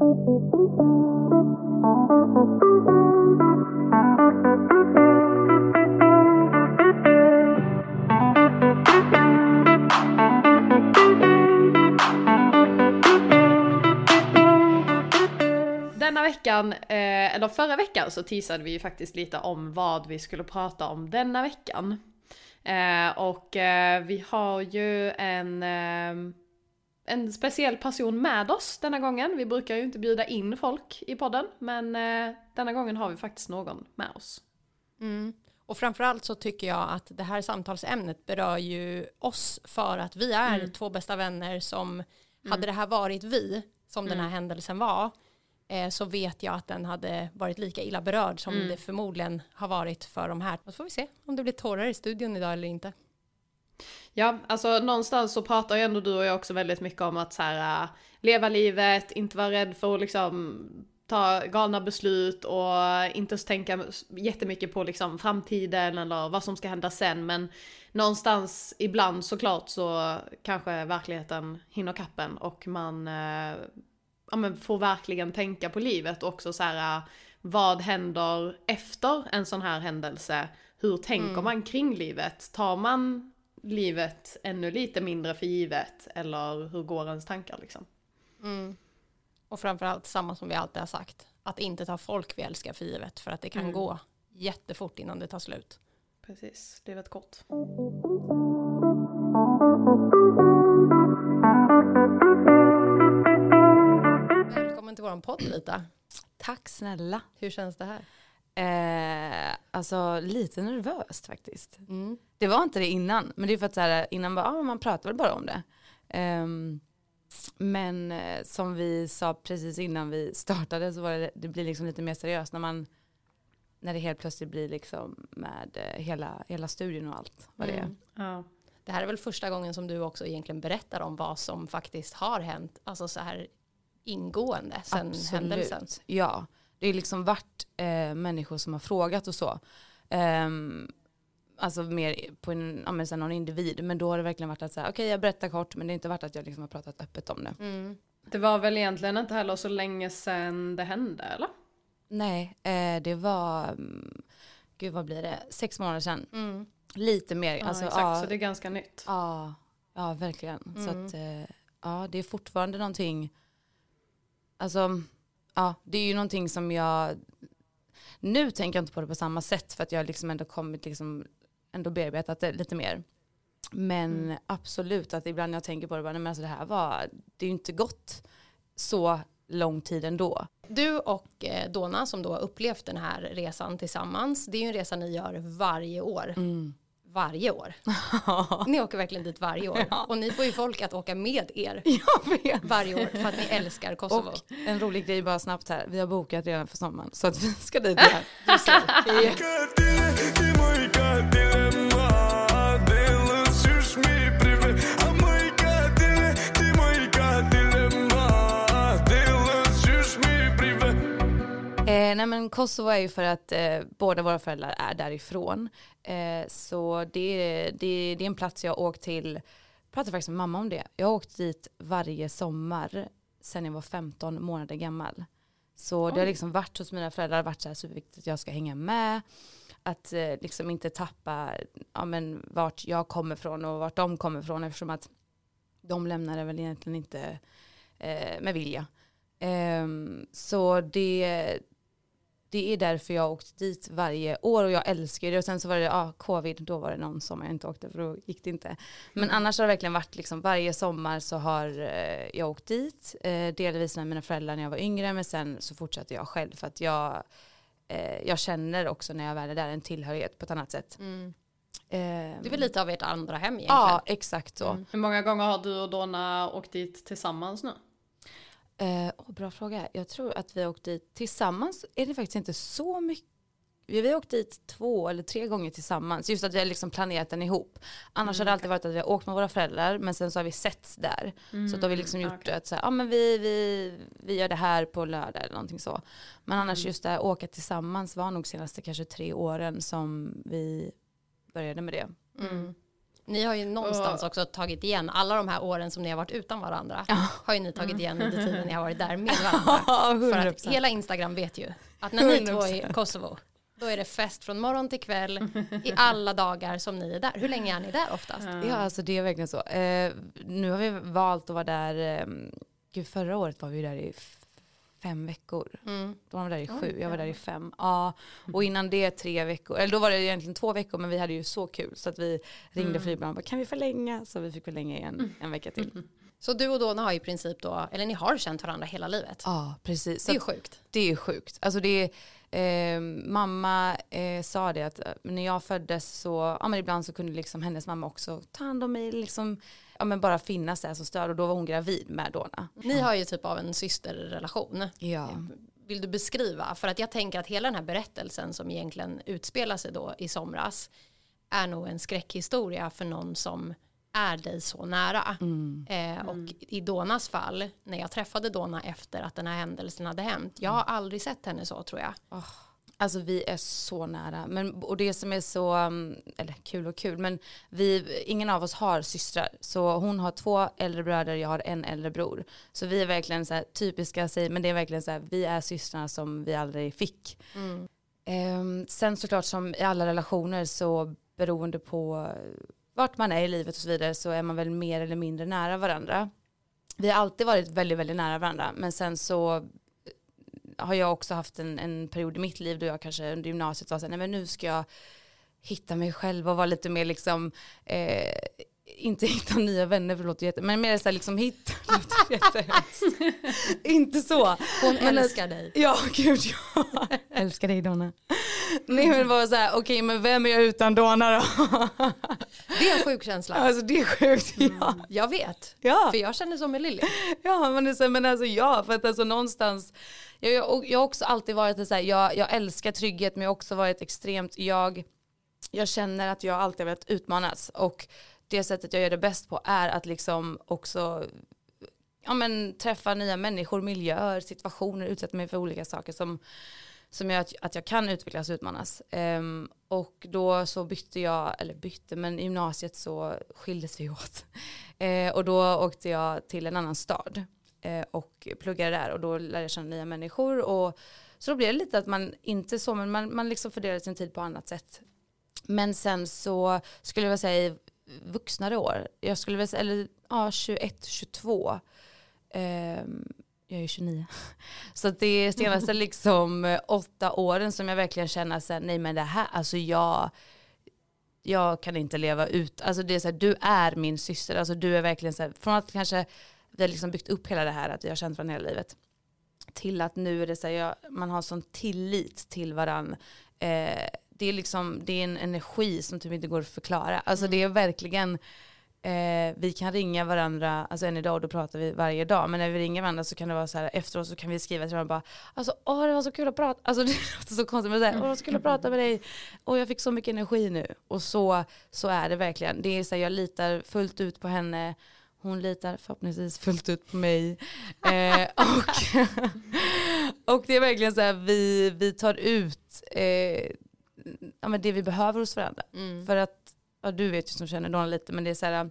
Denna veckan, eh, eller förra veckan så teasade vi ju faktiskt lite om vad vi skulle prata om denna veckan. Eh, och eh, vi har ju en, ehm, en speciell person med oss denna gången. Vi brukar ju inte bjuda in folk i podden, men eh, denna gången har vi faktiskt någon med oss. Mm. Och framförallt så tycker jag att det här samtalsämnet berör ju oss för att vi är Mm. två bästa vänner som, hade det här varit vi, som den här Mm. händelsen var, eh, så vet jag att den hade varit lika illa berörd som Mm. det förmodligen har varit för de här. Så får vi se om det blir tårar i studion idag eller inte. Ja, alltså någonstans så pratar ju ändå du och jag också väldigt mycket om att så här, äh, leva livet, inte vara rädd för att liksom ta galna beslut och inte tänka jättemycket på liksom framtiden eller vad som ska hända sen. Men någonstans ibland såklart så kanske verkligheten hinner kappen och man eh, ja, men får verkligen tänka på livet och också så här äh, vad händer efter en sån här händelse? Hur tänker Mm. man kring livet? Tar man livet ännu lite mindre för givet eller hur går ens tankar liksom? Mm. Och framförallt samma som vi alltid har sagt, att inte ta folk vi älskar för givet för att det kan Mm. gå jättefort innan det tar slut. Precis, livet kort. Välkommen till vår podd Lita. Tack snälla. Hur känns det här? Eh, alltså lite nervöst faktiskt. Mm. Det var inte det innan, men det är för att så här, innan bara, ah, man pratar väl bara om det. Ehm, men eh, som vi sa precis innan vi startade så var det, det blir liksom lite mer seriöst när man när det helt plötsligt blir liksom med eh, hela, hela studion och allt vad det är. Mm. Ja. Det här är väl första gången som du också egentligen berättar om vad som faktiskt har hänt, alltså så här ingående sen händelsen. Ja, det är liksom varit eh, människor som har frågat och så. Ehm, alltså mer på en, ja, men sen någon individ. Men då har det verkligen varit att säga, okej jag berättar kort men det har inte varit att jag liksom har pratat öppet om det. Mm. Det var väl egentligen inte heller så länge sedan det hände eller? Nej, eh, det var, mm, gud vad blir det, sex månader sedan. Mm. Lite mer, Ja, alltså exakt, ja, så det är ganska nytt. ja, ja verkligen. Så Mm. att, eh, ja det är fortfarande någonting, alltså, ja det är ju någonting som jag, nu tänker jag inte på det på samma sätt för att jag liksom ändå kommit liksom, ändå bearbetat det lite mer. Men Mm. absolut att ibland när jag tänker på det, bara, nej, men alltså det här var, det är ju inte gått så lång tid ändå. Du och eh, Donna som då har upplevt den här resan tillsammans, det är ju en resa ni gör varje år. Varje år. Ni åker verkligen dit varje år. Ja. Och ni får ju folk att åka med er varje år för att ni älskar Kosovo. Och en rolig grej bara snabbt här, vi har bokat redan för sommaren så att vi ska dit igen. Eh, nej men Kosovo är ju för att eh, båda våra föräldrar är därifrån. Eh, så det, det, det är en plats jag åkt till, jag pratade faktiskt med mamma om det. Jag har åkt dit varje sommar sen jag var 15 månader gammal. Så det har liksom varit hos mina föräldrar, varit så här superviktigt att jag ska hänga med. Att eh, liksom inte tappa ja, men vart jag kommer från och vart de kommer från eftersom att de lämnade väl egentligen inte eh, med vilja. Ehm, så det, det är därför jag har åkt dit varje år och jag älskar det. Och sen så var det ja, covid, då var det någon sommar jag inte åkte för då gick det inte. Men annars har det verkligen varit liksom varje sommar så har eh, jag åkt dit. Eh, delvis med mina föräldrar när jag var yngre men sen så fortsatte jag själv för att jag, eh, jag känner också när jag väl är där en tillhörighet på ett annat sätt. Mm. Ehm, Det är väl lite av ert andra hem egentligen. Ja, exakt så. Mm. Hur många gånger har du och Donna åkt dit tillsammans nu? Eh, åh, bra fråga. Jag tror att vi har åkt dit tillsammans. Är det faktiskt inte så mycket. Vi har åkt dit två eller tre gånger tillsammans. Just att vi har liksom planerat den ihop. Annars har det alltid varit att vi har åkt med våra föräldrar. Men sen så har vi setts där. Så då har vi liksom gjort okej. att så här, ja, men vi, vi, vi gör det här på lördag eller någonting så. Men annars just det här åka tillsammans var nog senaste kanske tre åren som vi började med det. Mm. Ni har ju någonstans också tagit igen alla de här åren som ni har varit utan varandra. Har ju ni tagit igen under tiden ni har varit där med varandra. För att 100%. hela Instagram vet ju att när ni två är i 100%. Kosovo, då är det fest från morgon till kväll i alla dagar som ni är där. Hur länge är ni där oftast? Ja, alltså det är verkligen så. Eh, nu har vi valt att vara där, eh, gud förra året var vi där i fem veckor. Mm. Då var vi där i sju, jag var där i fem. Ja, och innan det tre veckor, eller då var det egentligen två veckor men vi hade ju så kul så att vi ringde flygbolaget och bara kan vi förlänga? Så vi fick förlänga igen en vecka till. Så du och Donna har i princip då, eller ni har känt varandra hela livet. Ja, precis. Det är sjukt. det är sjukt. Alltså det är, eh, mamma eh, sa det att eh, när jag föddes så, ja men ibland så kunde liksom hennes mamma också ta hand om mig, liksom, ja men bara finnas där som stöd och då var hon gravid med Donna. Ni har ju typ av en systerrelation. Ja. Vill du beskriva? För att jag tänker att hela den här berättelsen som egentligen utspelar sig då i somras är nog en skräckhistoria för någon som är dig så nära. Eh, och i Donas fall, när jag träffade Dona efter att den här händelsen hade hänt, jag har aldrig sett henne så tror jag. Alltså vi är så nära. Men, och det som är så, um, eller kul och kul, men vi, ingen av oss har systrar. Så hon har två äldre bröder, jag har en äldre bror. Så vi är verkligen så här typiska, men det är verkligen så här, vi är systrar som vi aldrig fick. Ehm, sen såklart som i alla relationer så beroende på vart man är i livet och så vidare så är man väl mer eller mindre nära varandra. Vi har alltid varit väldigt, väldigt nära varandra men sen så har jag också haft en, en period i mitt liv då jag kanske under gymnasiet var så här, nej men nu ska jag hitta mig själv och vara lite mer liksom, eh, inte hitta nya vänner för det låter jätte, men mer så här liksom hitta, inte så. Hon Men älskar dig. Ja, gud ja. Älskar dig Donna. Nej men bara så här, okej men vem är jag utan Donna då? Det är en sjuk känsla. Alltså det är sjukt. Ja. Jag vet, Ja. för jag känner så med Lilly. Ja men, det, men alltså ja, för att alltså någonstans, jag, jag, har också alltid varit så här, jag, jag älskar trygghet men jag har också varit extremt, jag, jag känner att jag alltid har velat utmanas och det sättet jag gör det bäst på är att liksom också ja, men, träffa nya människor, miljöer, situationer, utsätta mig för olika saker som, som gör att, att jag kan utvecklas och utmanas. Um, och då så bytte jag, eller bytte, men i gymnasiet så skildes vi åt. Uh, och då åkte jag till en annan stad och pluggade där och då lärde jag känna nya människor. Och, så då blev det lite att man, inte så, men man, man liksom fördelade sin tid på annat sätt. Men sen så skulle jag säga i vuxnare år, jag skulle vilja säga, eller ja, 21, 22. Ehm, jag är ju 29. Så det är senaste liksom eh, åtta åren som jag verkligen känner så här, nej men det här, alltså jag, jag kan inte leva ut, alltså det är så här, du är min syster, alltså du är verkligen så här, från att kanske vi har liksom byggt upp hela det här att vi har känt varandra hela livet, till att nu är det så här, jag, man har sån tillit till varandra. Eh, det är liksom, det är en energi som typ inte går att förklara. Alltså det är verkligen, eh, vi kan ringa varandra, alltså än idag och då pratar vi varje dag, men när vi ringer varandra så kan det vara så här, efteråt så kan vi skriva till varandra bara, alltså åh det var så kul att prata, alltså det låter så konstigt men det är, åh det var så kul att prata med dig, och jag fick så mycket energi nu. Och så, så är det verkligen, det är så här, jag litar fullt ut på henne, hon litar förhoppningsvis fullt ut på mig. Eh, och, och det är verkligen så här, vi, vi tar ut eh, ja, men det vi behöver hos varandra. Mm. För att, ja, du vet ju som känner Donna lite, men det är så här,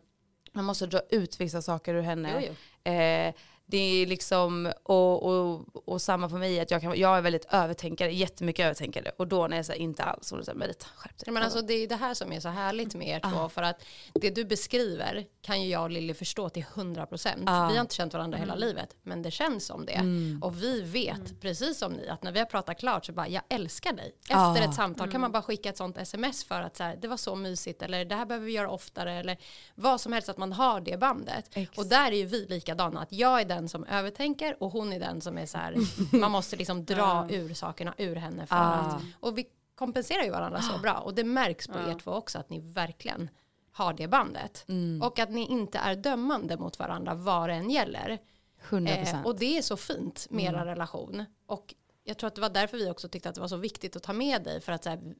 man måste dra ut vissa saker ur henne. Jo, jo. Eh, det är liksom, och, och, och samma på mig, att jag, kan, jag är väldigt övertänkare, jättemycket övertänkare. Och då när jag säger inte alls, och då säger Merita, skärp dig. Men alltså, det är det här som är så härligt med er två. För att det du beskriver kan ju jag och Lilly förstå till 100 procent. Ja. Vi har inte känt varandra hela livet, men det känns som det. Och vi vet, precis som ni, att när vi har pratat klart så bara, jag älskar dig. Efter Ja. ett samtal kan man bara skicka ett sånt sms för att så här, det var så mysigt, eller det här behöver vi göra oftare, eller vad som helst, att man har det bandet. Exakt. Och där är ju vi likadana, att jag är den som övertänker och hon är den som är så här, man måste liksom dra ur sakerna ur henne för att, och vi kompenserar ju varandra så bra och det märks på er två också att ni verkligen har det bandet. Och att ni inte är dömande mot varandra vad det än gäller. 100%. Eh, och det är så fint med er relation. Och jag tror att det var därför vi också tyckte att det var så viktigt att ta med dig för att så här,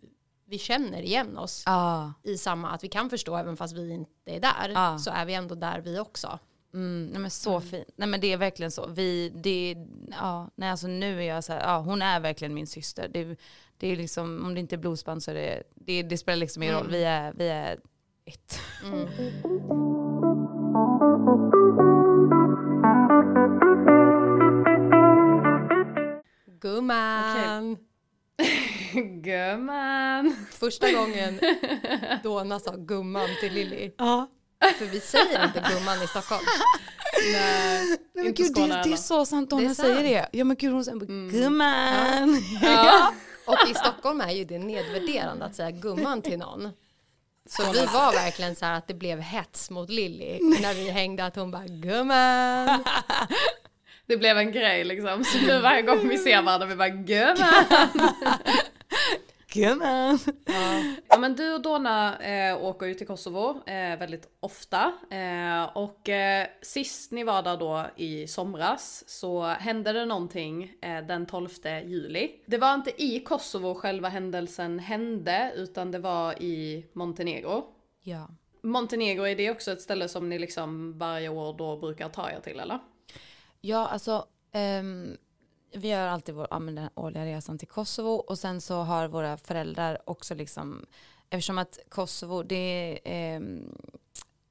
vi känner igen oss ja. i samma, att vi kan förstå även fast vi inte är där Ja. så är vi ändå där vi också. Mm, nej men så fint. Nej men det är verkligen så. Vi, det, ja, nej alltså nu är jag så här, ja hon är verkligen min syster. Det, det är liksom, om det inte är blodsband så är det, det, det spelar liksom ingen roll. Vi är, vi är ett. Gumman. Gumman. Första gången Dona sa gumman till Lilly. Ja. För vi säger inte gumman i Stockholm. Nej, Nej, men inte gud, det, det är så sant Donna säger det. Ja men gud hon säger mm. gumman. Ja. Och i Stockholm är ju det nedvärderande att säga gumman till någon. Så vi var verkligen så här att det blev hets mot Lilly när vi hängde att hon bara gumman. Det blev en grej liksom. Så nu varje gång vi ser varandra vi bara gumman. Gumman. Ja men du och Donna eh, åker ju till Kosovo eh, väldigt ofta. Eh, och eh, sist ni var där då i somras så hände det någonting eh, den 12 juli. Det var inte i Kosovo själva händelsen hände utan det var i Montenegro. Ja. Montenegro, är det också ett ställe som ni liksom varje år då brukar ta er till eller? Ja, alltså ehm, vi gör alltid vår, ja, den årliga resan till Kosovo och sen så har våra föräldrar också liksom, eftersom att Kosovo det är, ehm,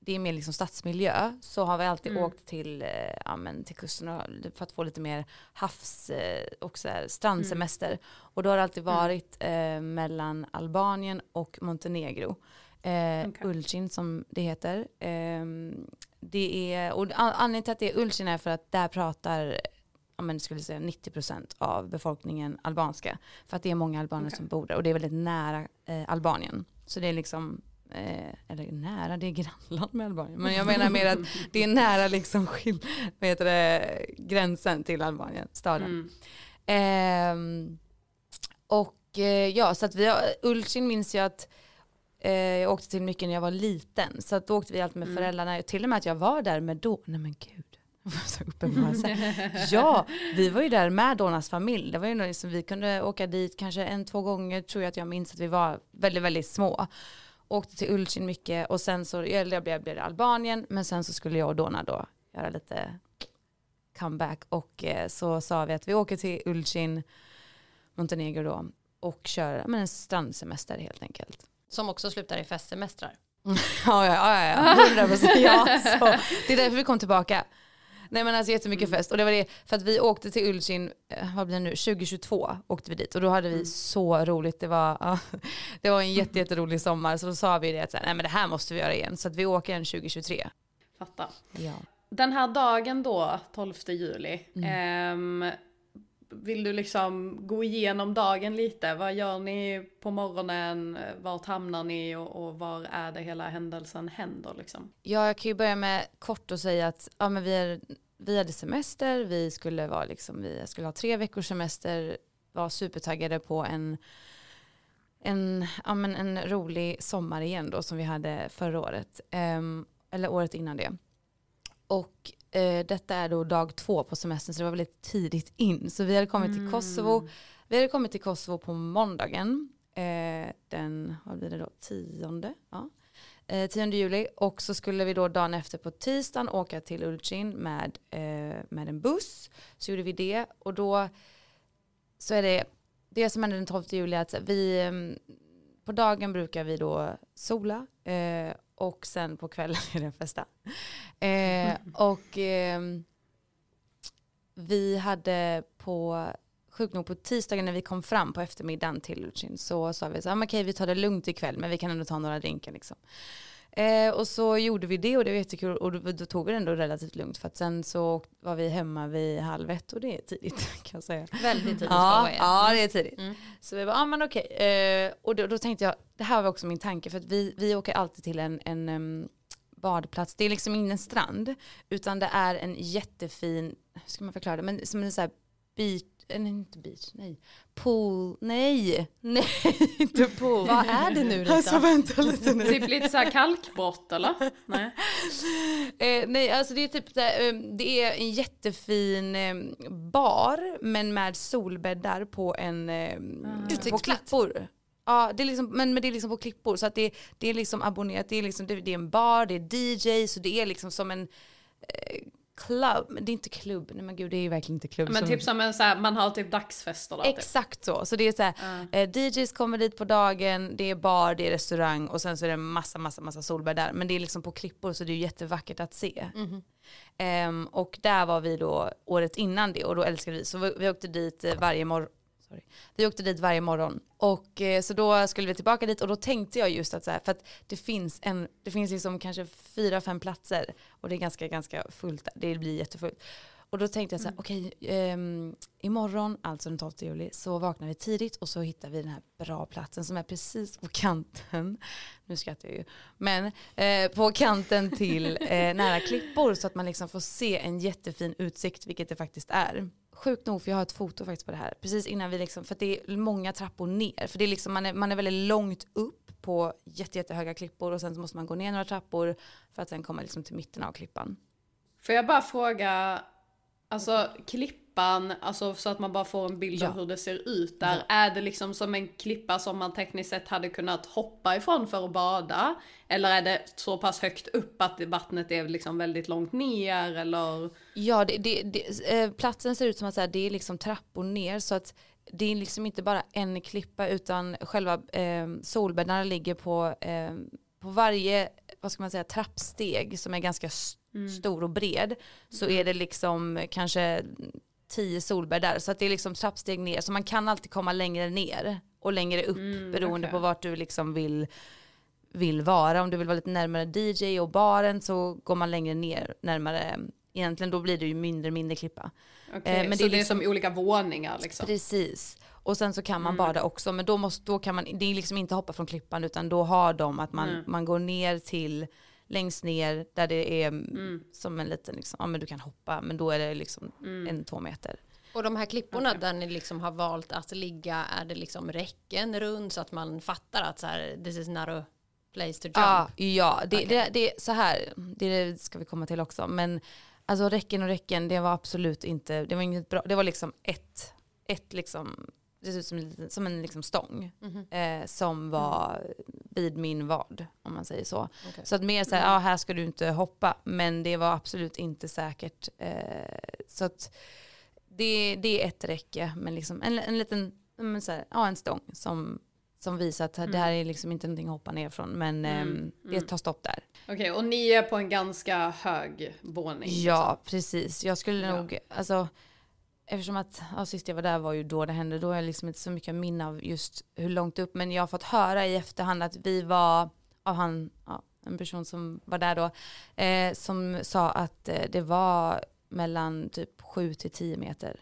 det är mer liksom stadsmiljö så har vi alltid åkt till, eh, ja, till kusten för att få lite mer havs eh, och så här, strandsemester. Och då har det alltid varit eh, mellan Albanien och Montenegro. Eh, Okej. Ulcin som det heter. Ehm, det är, och an- anledningen till att det är Ulcin är för att där pratar ja, men skulle säga 90% av befolkningen albanska. För att det är många albaner Okej. som bor där och det är väldigt nära eh, Albanien. Så det är liksom, eh, eller nära, det är grannland med Albanien. Men jag menar mer att det är nära liksom skil, vad heter det, gränsen till Albanien, staden. Mm. Ehm, och eh, ja, så att vi har, Ulcin minns jag att eh, jag åkte till mycket när jag var liten. Så att då åkte vi alltid med föräldrarna. Till och med att jag var där med då, nej men gud. Ja, vi var ju där med Donas familj. Det var ju något som vi kunde åka dit kanske en, två gånger tror jag att jag minns att vi var väldigt, väldigt små. Åkte till Ulcin mycket och sen så, eller jag blev, blev det Albanien, men sen så skulle jag och Dona då göra lite comeback och eh, så sa vi att vi åker till Ulcin, Montenegro då och kör men en strandsemester helt enkelt. Som också slutar i festsemestrar. Ja, ja, ja, ja, hundra procent. Ja, så. Det är därför vi kom tillbaka. Nej men alltså jättemycket fest och det var det för att vi åkte till Ulcin, eh, vad blir det nu, 2022 åkte vi dit och då hade vi så roligt. Det var, ja, det var en jätte, jätterolig sommar så då sa vi det att så här, nej men det här måste vi göra igen så att vi åker igen 2023. Fattar. Ja. Den här dagen då, 12 juli, ehm, vill du liksom gå igenom dagen lite? Vad gör ni på morgonen? Vart hamnar ni och, och var är det hela händelsen händer liksom? Ja, jag kan ju börja med kort och säga att ja, men vi, är, vi hade semester, vi skulle, vara liksom, vi skulle ha tre veckors semester, var supertaggade på en, en, ja, men en rolig sommar igen då som vi hade förra året, Um, eller året innan det. Och eh, detta är då dag två på semestern så det var väldigt tidigt in. Så vi hade kommit till Kosovo, vi hade kommit till Kosovo på måndagen, eh, den, vad blir det då, tionde? Ja eh, 10 juli och så skulle vi då dagen efter på tisdagen åka till Ulcin med, eh, med en buss. Så gjorde vi det och då så är det det som hände den 12 juli att vi eh, på dagen brukar vi då sola eh, och sen på kvällen är det en festa. Eh, och eh, vi hade på sjukt nog på tisdagen när vi kom fram på eftermiddagen till Lucin så sa vi så här, ah, okej okej vi tar det lugnt ikväll men vi kan ändå ta några drinkar liksom. Eh, och så gjorde vi det och det var jättekul och då, då tog vi det ändå relativt lugnt för att sen så var vi hemma vid halv ett och det är tidigt kan jag säga. Väldigt tidigt Ja, ja, det är tidigt. Mm. Så vi bara, ja men okej. Eh, och då, då tänkte jag, det här var också min tanke för att vi, vi åker alltid till en, en em, badplats. Det är liksom ingen strand utan det är en jättefin, hur ska man förklara det, men som en sån här beach, nej inte beach, nej, pool, nej, nej inte pool. Vad är det nu Rita? Alltså vänta lite nu. Typ lite såhär kalkbrott eller? Nej. Eh, nej, alltså det är typ så här, eh, det är en jättefin eh, bar men med solbäddar på en eh, på Utsiktsplats. klippor. Ja, det är liksom, men, men det är liksom på klippor så att det, det är liksom abonnerat, det är, liksom, det, det är en bar, det är DJ så det är liksom som en eh, club, men det är inte klubb, nej men gud det är ju verkligen inte klubb. Men som- typ som en så här, man har typ dagsfester där. Typ. Exakt så. Så det är så här, eh, DJs kommer dit på dagen, det är bar, det är restaurang och sen så är det massa, massa, massa solbär där. Men det är liksom på klippor så det är jättevackert att se. Ehm, och där var vi då året innan det och då älskade vi. Så vi, vi åkte dit eh, varje morgon. Sorry. Vi åkte dit varje morgon och eh, så då skulle vi tillbaka dit och då tänkte jag just att så här, för att det finns en, det finns liksom kanske fyra, fem platser och det är ganska, ganska fullt där. Det blir jättefullt. Och då tänkte jag så här, okej, ehm, imorgon, alltså den 12 juli, så vaknar vi tidigt och så hittar vi den här bra platsen som är precis på kanten. Nu skrattar jag ju. Men eh, på kanten till eh, nära klippor så att man liksom får se en jättefin utsikt, vilket det faktiskt är. Sjukt nog, för jag har ett foto faktiskt på det här. Precis innan vi liksom, för att det är många trappor ner. För det är liksom, man, är, man är väldigt långt upp på jätte, jättehöga klippor och sen så måste man gå ner några trappor för att sen komma liksom till mitten av klippan. Får jag bara fråga, alltså klippan, alltså så att man bara får en bild Ja. av hur det ser ut där. Är det liksom som en klippa som man tekniskt sett hade kunnat hoppa ifrån för att bada? Eller är det så pass högt upp att vattnet är liksom väldigt långt ner eller? Ja, det, det, det, eh, platsen ser ut som att det är liksom trappor ner så att det är liksom inte bara en klippa utan själva eh, solbäddarna ligger på, eh, på varje, vad ska man säga, trappsteg som är ganska s- stor och bred så är det liksom kanske tio solbäddar så att det är liksom trappsteg ner så man kan alltid komma längre ner och längre upp beroende okej. på vart du liksom vill vill vara. Om du vill vara lite närmare DJ och baren så går man längre ner, närmare, egentligen då blir det ju mindre mindre klippa. Eh, men så det det är är, som olika våningar liksom? Precis. Och sen så kan man bada också, men då, måste, då kan man, det är liksom inte hoppa från klippan utan då har de att man, man går ner till längst ner där det är som en liten, liksom, ja men du kan hoppa men då är det liksom en två meter. Och de här klipporna där ni liksom har valt att ligga, är det liksom räcken runt så att man fattar att så här, this is not a place to jump? Ja, ja det, Okej. det, det är så här, det ska vi komma till också, men alltså räcken och räcken, det var absolut inte, det var inget bra, det var liksom ett, ett liksom, det ser ut som som en liksom stång eh, som var vid min vad, om man säger så. Okej. Så att mer så här, ja här ska du inte hoppa, men det var absolut inte säkert. Eh, så att det, det är ett räcke, men liksom en, en liten, men så här, ja en stång som, som visar att det här är liksom inte någonting att hoppa ner från, men ehm, det tar stopp där. Okej, och ni är på en ganska hög våning? Ja, precis. Jag skulle Ja. nog, alltså, eftersom att ja, sist jag var där var ju då det hände, då har jag liksom inte så mycket minne av just hur långt upp, men jag har fått höra i efterhand att vi var, av han, ja, en person som var där då, eh, som sa att eh, det var mellan typ 7 till 10 meter.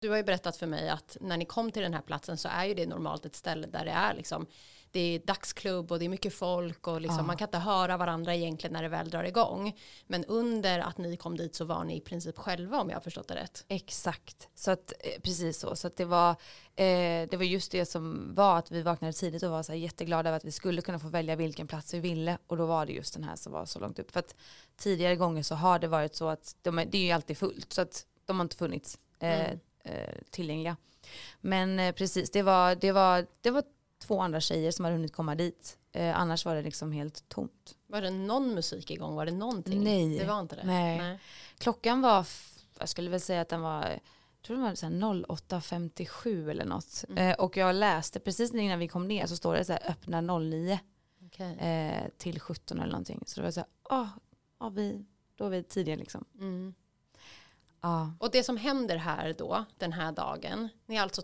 Du har ju berättat för mig att när ni kom till den här platsen så är ju det normalt ett ställe där det är liksom det är dagsklubb och det är mycket folk och liksom, Ja. man kan inte höra varandra egentligen när det väl drar igång. Men under att ni kom dit så var ni i princip själva om jag har förstått det rätt. Exakt, så att, eh, precis så. Så att det, var, eh, det var just det som var att vi vaknade tidigt och var så här jätteglada över att vi skulle kunna få välja vilken plats vi ville. Och då var det just den här som var så långt upp. För att tidigare gånger så har det varit så att de är, det är ju alltid fullt. Så att de har inte funnits eh, Mm. eh, tillgängliga. Men eh, precis, det var, det, var, det var två andra tjejer som hade hunnit komma dit. Eh, annars var det liksom helt tomt. Var det någon musik igång? Var det någonting? Nej. Det var inte det? Nej. Klockan var, jag skulle väl säga att den var, jag tror den var så här 08.57 eller något. Eh, och jag läste precis innan vi kom ner så står det så här öppna 09 Okej. eh, till 17 eller någonting. Så det var så här, ah, ah, vi, då är vi tidiga liksom. Mm. Ja, Och det som händer här då, den här dagen, ni är alltså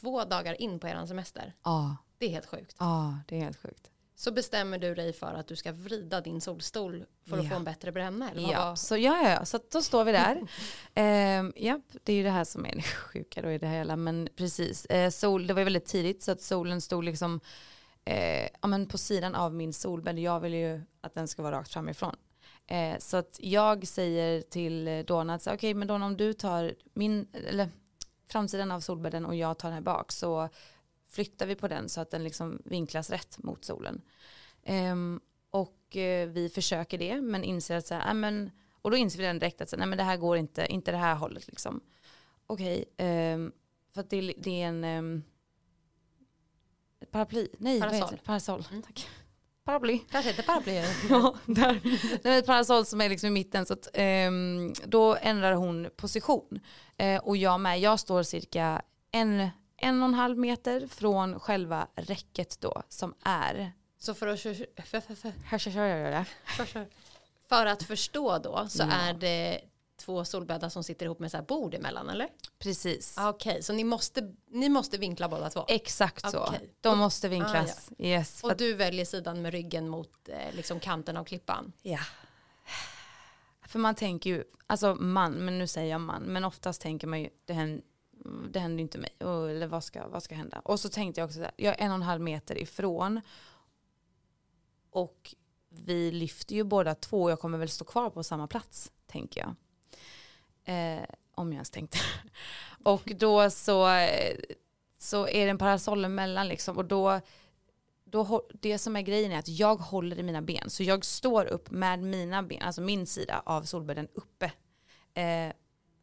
två dagar in på er semester. ja, Det är helt sjukt. ja, det är helt sjukt. Så bestämmer du dig för att du ska vrida din solstol för att Ja. få en bättre bränna? Eller Ja, var- så ja, ja, ja, så då står vi där. ehm, japp, det är ju det här som är det sjuka då i det hela, men precis. Eh, sol, det var ju väldigt tidigt så att solen stod liksom eh, ja, men på sidan av min solbädd. Jag vill ju att den ska vara rakt framifrån. Eh, så att jag säger till Donna att okej, men Donna om du tar min, eller framsidan av solbädden och jag tar den här bak så flyttar vi på den så att den liksom vinklas rätt mot solen. Ehm, och eh, vi försöker det men inser att så här, äh, men, och då inser vi den direkt att så, nej men det här går inte, inte det här hållet liksom. Okej, ehm, för att det, det är en ett paraply, nej vad Parasoll. heter det? Parasoll, Mm. tack. paraply. Kanske inte paraply. Ja, där. Det är ett parasoll som är liksom i mitten så att, då ändrar hon position. Eh, och jag med, jag står cirka en, en och en halv meter från själva räcket då som är Så för att, för, för, för, för, att förstå då så Ja. är det två solbäddar som sitter ihop med så här bord emellan eller? precis. Ah, Okej, så ni måste, ni måste vinkla båda två? Exakt så. Okej. De måste vinklas. Yes. för Och att- du väljer sidan med ryggen mot eh, liksom kanten av klippan? Ja. För man tänker ju, alltså man, men nu säger jag man, men oftast tänker man ju, det händer, det händer ju inte mig, och, eller vad ska, vad ska hända? Och så tänkte jag också så här, jag är en och en halv meter ifrån och vi lyfter ju båda två och jag kommer väl stå kvar på samma plats, tänker jag. Eh, om jag ens tänkte. och då så, så är det en parasoll emellan liksom och då då, det som är grejen är att jag håller i mina ben. Så jag står upp med mina ben, alltså min sida av solbädden uppe. Eh,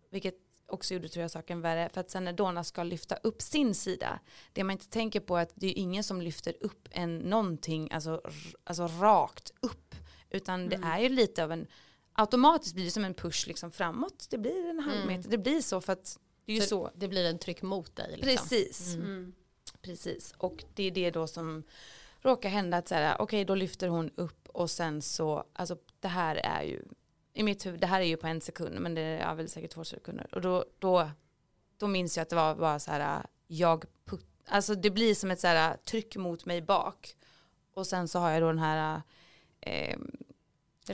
vilket också gjorde tror jag saken värre. För att sen när Donna ska lyfta upp sin sida, det man inte tänker på är att det är ingen som lyfter upp en någonting, alltså, alltså rakt upp. Utan det är ju lite av en, automatiskt blir det som en push liksom framåt. Det blir en halv meter, det blir så för att det är ju Så så. Det blir en tryck mot dig? Liksom. Precis. Precis. Och det är det då som råkar hända att så här, okej då lyfter hon upp och sen så, alltså det här är ju, i mitt huvud, det här är ju på en sekund men det är väl säkert två sekunder. Och då, då, då minns jag att det var bara så här, jag put, alltså det blir som ett så här tryck mot mig bak. Och sen så har jag då den här eh,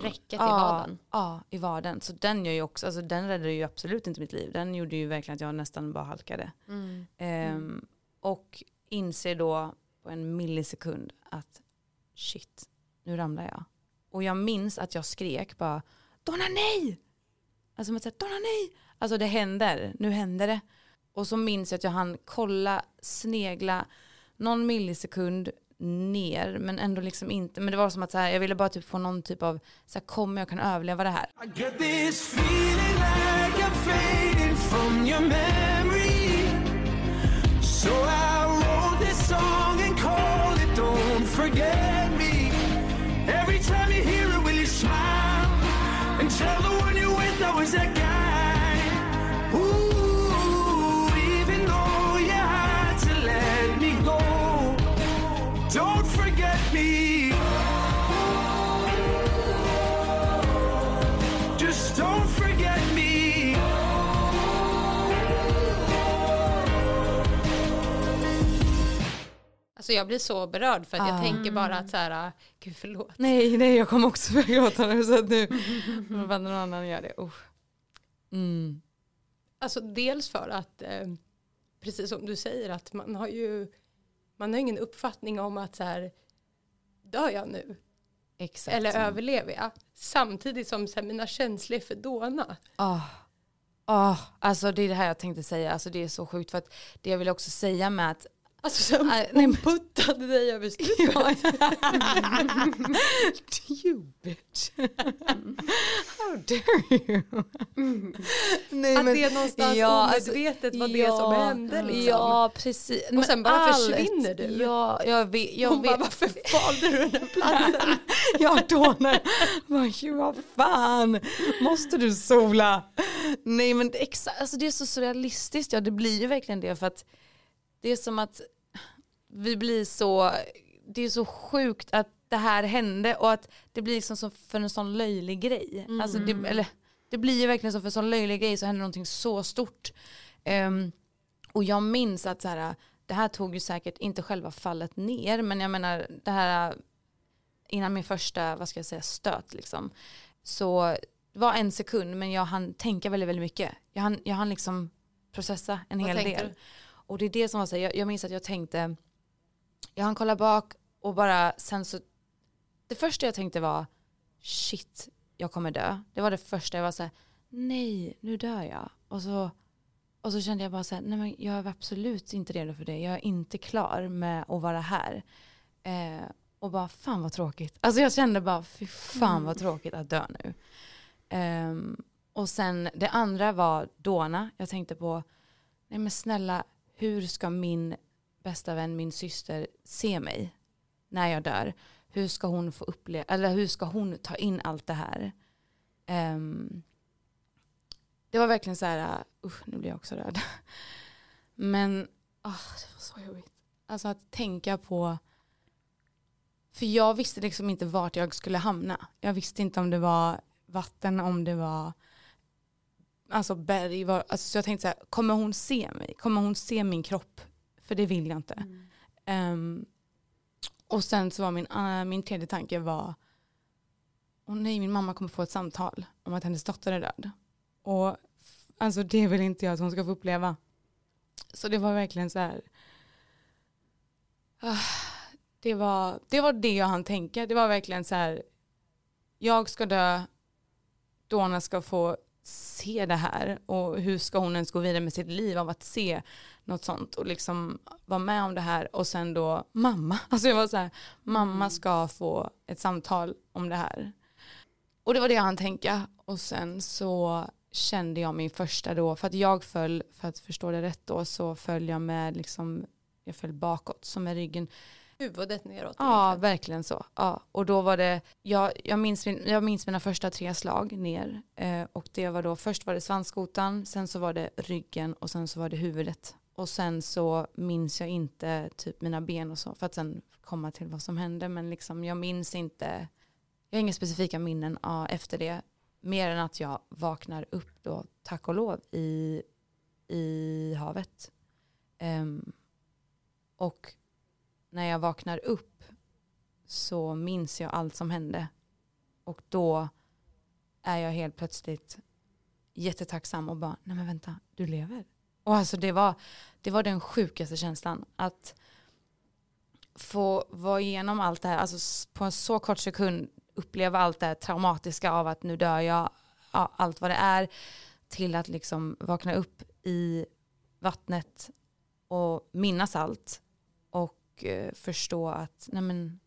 Räcket i ja, vaden? Ja, i vaden. Så den gör ju också, alltså den räddade ju absolut inte mitt liv. Den gjorde ju verkligen att jag nästan bara halkade. Mm. Ehm, och inser då på en millisekund att shit, nu ramlar jag. Och jag minns att jag skrek bara Donna nej! Alltså man säger Donna nej! Alltså det händer, nu händer det. Och så minns jag att jag hann kolla, snegla någon millisekund ner men ändå liksom inte. Men det var som att så här, jag ville bara typ få någon typ av, så här, kommer jag kan överleva det här? I get this feeling like I'm fading from your memory. So I wrote this song and called it Don't Forget Me. Every time you hear tell the one you're with, was that guy. Alltså jag blir så berörd för att jag Ah. tänker bara att så här, gud förlåt. Nej, nej, jag kommer också börja gråta nu så att nu, om någon annan gör det. Usch. Mm. Alltså dels för att, eh, precis som du säger, att man har ju, man har ingen uppfattning om att så här, dör jag nu? Exakt. Eller överlever jag? Samtidigt som så här, mina känslor är för dåna. Ah. Ah, alltså det är det här jag tänkte säga, alltså det är så sjukt för att det jag vill också säga med att Alltså som Nej, men- puttade dig över stupet. you bitch. How dare you? Nej, Att det någonstans alltså, omedvetet var det som hände liksom. Ja, precis. Och sen bara försvinner du. Ja, jag vet. Jag Hon bara, vet. varför valde du den här platsen? jag dånar. Bara, "Jo, vad fan, måste du sola? Nej men det, exa- alltså, det är så surrealistiskt, ja det blir ju verkligen det för att det är som att vi blir så, det är så sjukt att det här hände och att det blir liksom som för en sån löjlig grej. Alltså det, eller, det blir ju verkligen som för en sån löjlig grej så händer någonting så stort. Ehm, och jag minns att så här, det här tog ju säkert inte själva fallet ner men jag menar det här innan min första, vad ska jag säga, stöt liksom. Så det var en sekund men jag hann tänka väldigt, väldigt mycket. Jag hann, jag hann liksom processa en Vad hel del. du? Och det är det som var så här, jag, jag minns att jag tänkte, jag hann kolla bak och bara sen så, det första jag tänkte var shit, jag kommer dö. Det var det första jag var så här, nej, nu dör jag. Och så, och så kände jag bara så här, nej men jag är absolut inte redo för det. Jag är inte klar med att vara här. Eh, och bara, fan vad tråkigt. Alltså jag kände bara, fy fan vad tråkigt att dö nu. Ehm, och sen det andra var Dona. Jag tänkte på, nej men snälla, hur ska min bästa vän, min syster, se mig när jag dör? hur ska hon få uppleva, eller hur ska hon ta in allt det här? Um, det var verkligen så här, uh, usch nu blir jag också röd. Men oh, det var så jobbigt. Alltså att tänka på, för jag visste liksom inte vart jag skulle hamna. Jag visste inte om det var vatten, om det var alltså berg. Var, alltså, så jag tänkte så här, kommer hon se mig? Kommer hon se min kropp? För det vill jag inte. Ehm, och sen så var min, uh, min tredje tanke var, åh nej min mamma kommer få ett samtal om att hennes dotter är död. Och alltså det vill inte jag att hon ska få uppleva. Så det var verkligen så här, ah, det, var, det var det jag hann tänka. Det var verkligen så här, jag ska dö, Donna ska få se det här? Och hur ska hon ens gå vidare med sitt liv av att se något sånt? Och liksom vara med om det här och sen då mamma, alltså jag var så här, mamma ska få ett samtal om det här. Och det var det jag hann tänka. Och sen så kände jag min första då, för att jag föll, för att förstå det rätt då, så föll jag med liksom, jag föll bakåt, som med ryggen Huvudet neråt. Ja, egentligen. verkligen så. Ja. Och då var det, jag, jag, minns, min, jag minns mina första tre slag ner. Eh, och det var då, först var det svanskotan, sen så var det ryggen och sen så var det huvudet. Och sen så minns jag inte typ mina ben och så, för att sen komma till vad som hände. Men liksom jag minns inte, jag har inga specifika minnen ja, efter det. Mer än att jag vaknar upp då, tack och lov, i, i havet. Ehm, och när jag vaknar upp så minns jag allt som hände. Och då är jag helt plötsligt jättetacksam och bara, nej men vänta, du lever. Och alltså det var, det var den sjukaste känslan. Att få vara igenom allt det här, alltså på en så kort sekund uppleva allt det här traumatiska av att nu dör jag, allt vad det är, till att liksom vakna upp i vattnet och minnas allt och eh, förstå att nej men,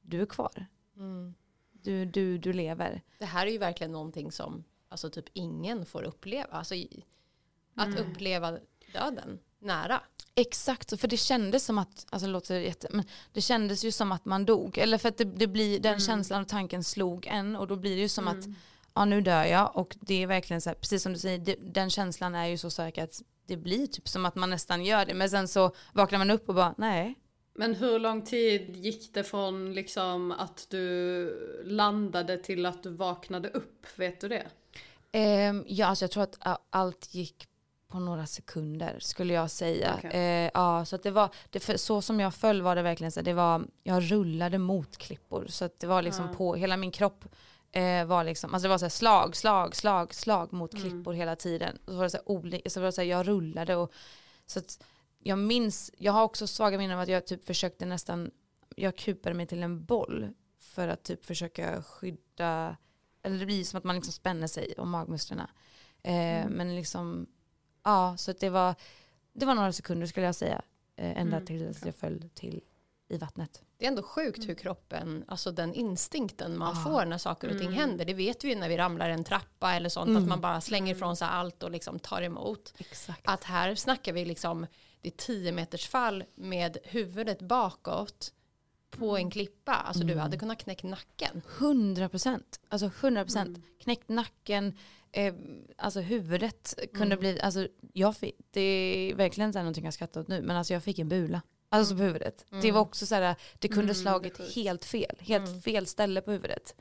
du är kvar. Mm. Du, du, du lever. Det här är ju verkligen någonting som alltså typ ingen får uppleva. Alltså, att uppleva döden nära. Exakt, för det kändes som att, alltså det låter jätte, men det kändes ju som att man dog. Eller för att det, det blir, den känslan och tanken slog en och då blir det ju som att, ja nu dör jag och det är verkligen så här, precis som du säger, det, den känslan är ju så stark att det blir typ som att man nästan gör det. Men sen så vaknar man upp och bara, nej. Men hur lång tid gick det från liksom att du landade till att du vaknade upp? Vet du det? Ehm, ja, alltså jag tror att allt gick på några sekunder skulle jag säga. Okej. Eh, ja, så att det var, det, för, så som jag föll var det verkligen så det var, jag rullade mot klippor. Så att det var liksom Ja. på, hela min kropp eh, var liksom, alltså det var så slag, slag, slag, slag mot Mm. klippor hela tiden. Och så var det så här, så var det så här, jag rullade och så att jag minns, jag har också svaga minnen av att jag typ försökte nästan, jag kupade mig till en boll för att typ försöka skydda, eller det blir som att man liksom spänner sig om magmusklerna. Eh, Men liksom, ja, så att det var, det var några sekunder skulle jag säga, eh, ända Mm, tills jag föll till i vattnet. Det är ändå sjukt hur kroppen, alltså den instinkten man Ah. får när saker och ting Mm. händer. Det vet vi ju när vi ramlar en trappa eller sånt, Mm. att man bara slänger ifrån sig allt och liksom tar emot. Exakt. Att här snackar vi liksom, det är 10 meters fall med huvudet bakåt på en klippa. Alltså du Mm. hade kunnat knäcka nacken. 100 procent, alltså 100 procent. Mm. Knäckt nacken, eh, alltså huvudet kunde Mm. bli, alltså jag fick, det är verkligen så här någonting jag skrattar åt nu, men alltså jag fick en bula. Alltså på huvudet. Det Mm. var också så här, det kunde Mm, slagit det sjukt. helt fel, helt Mm. fel ställe på huvudet.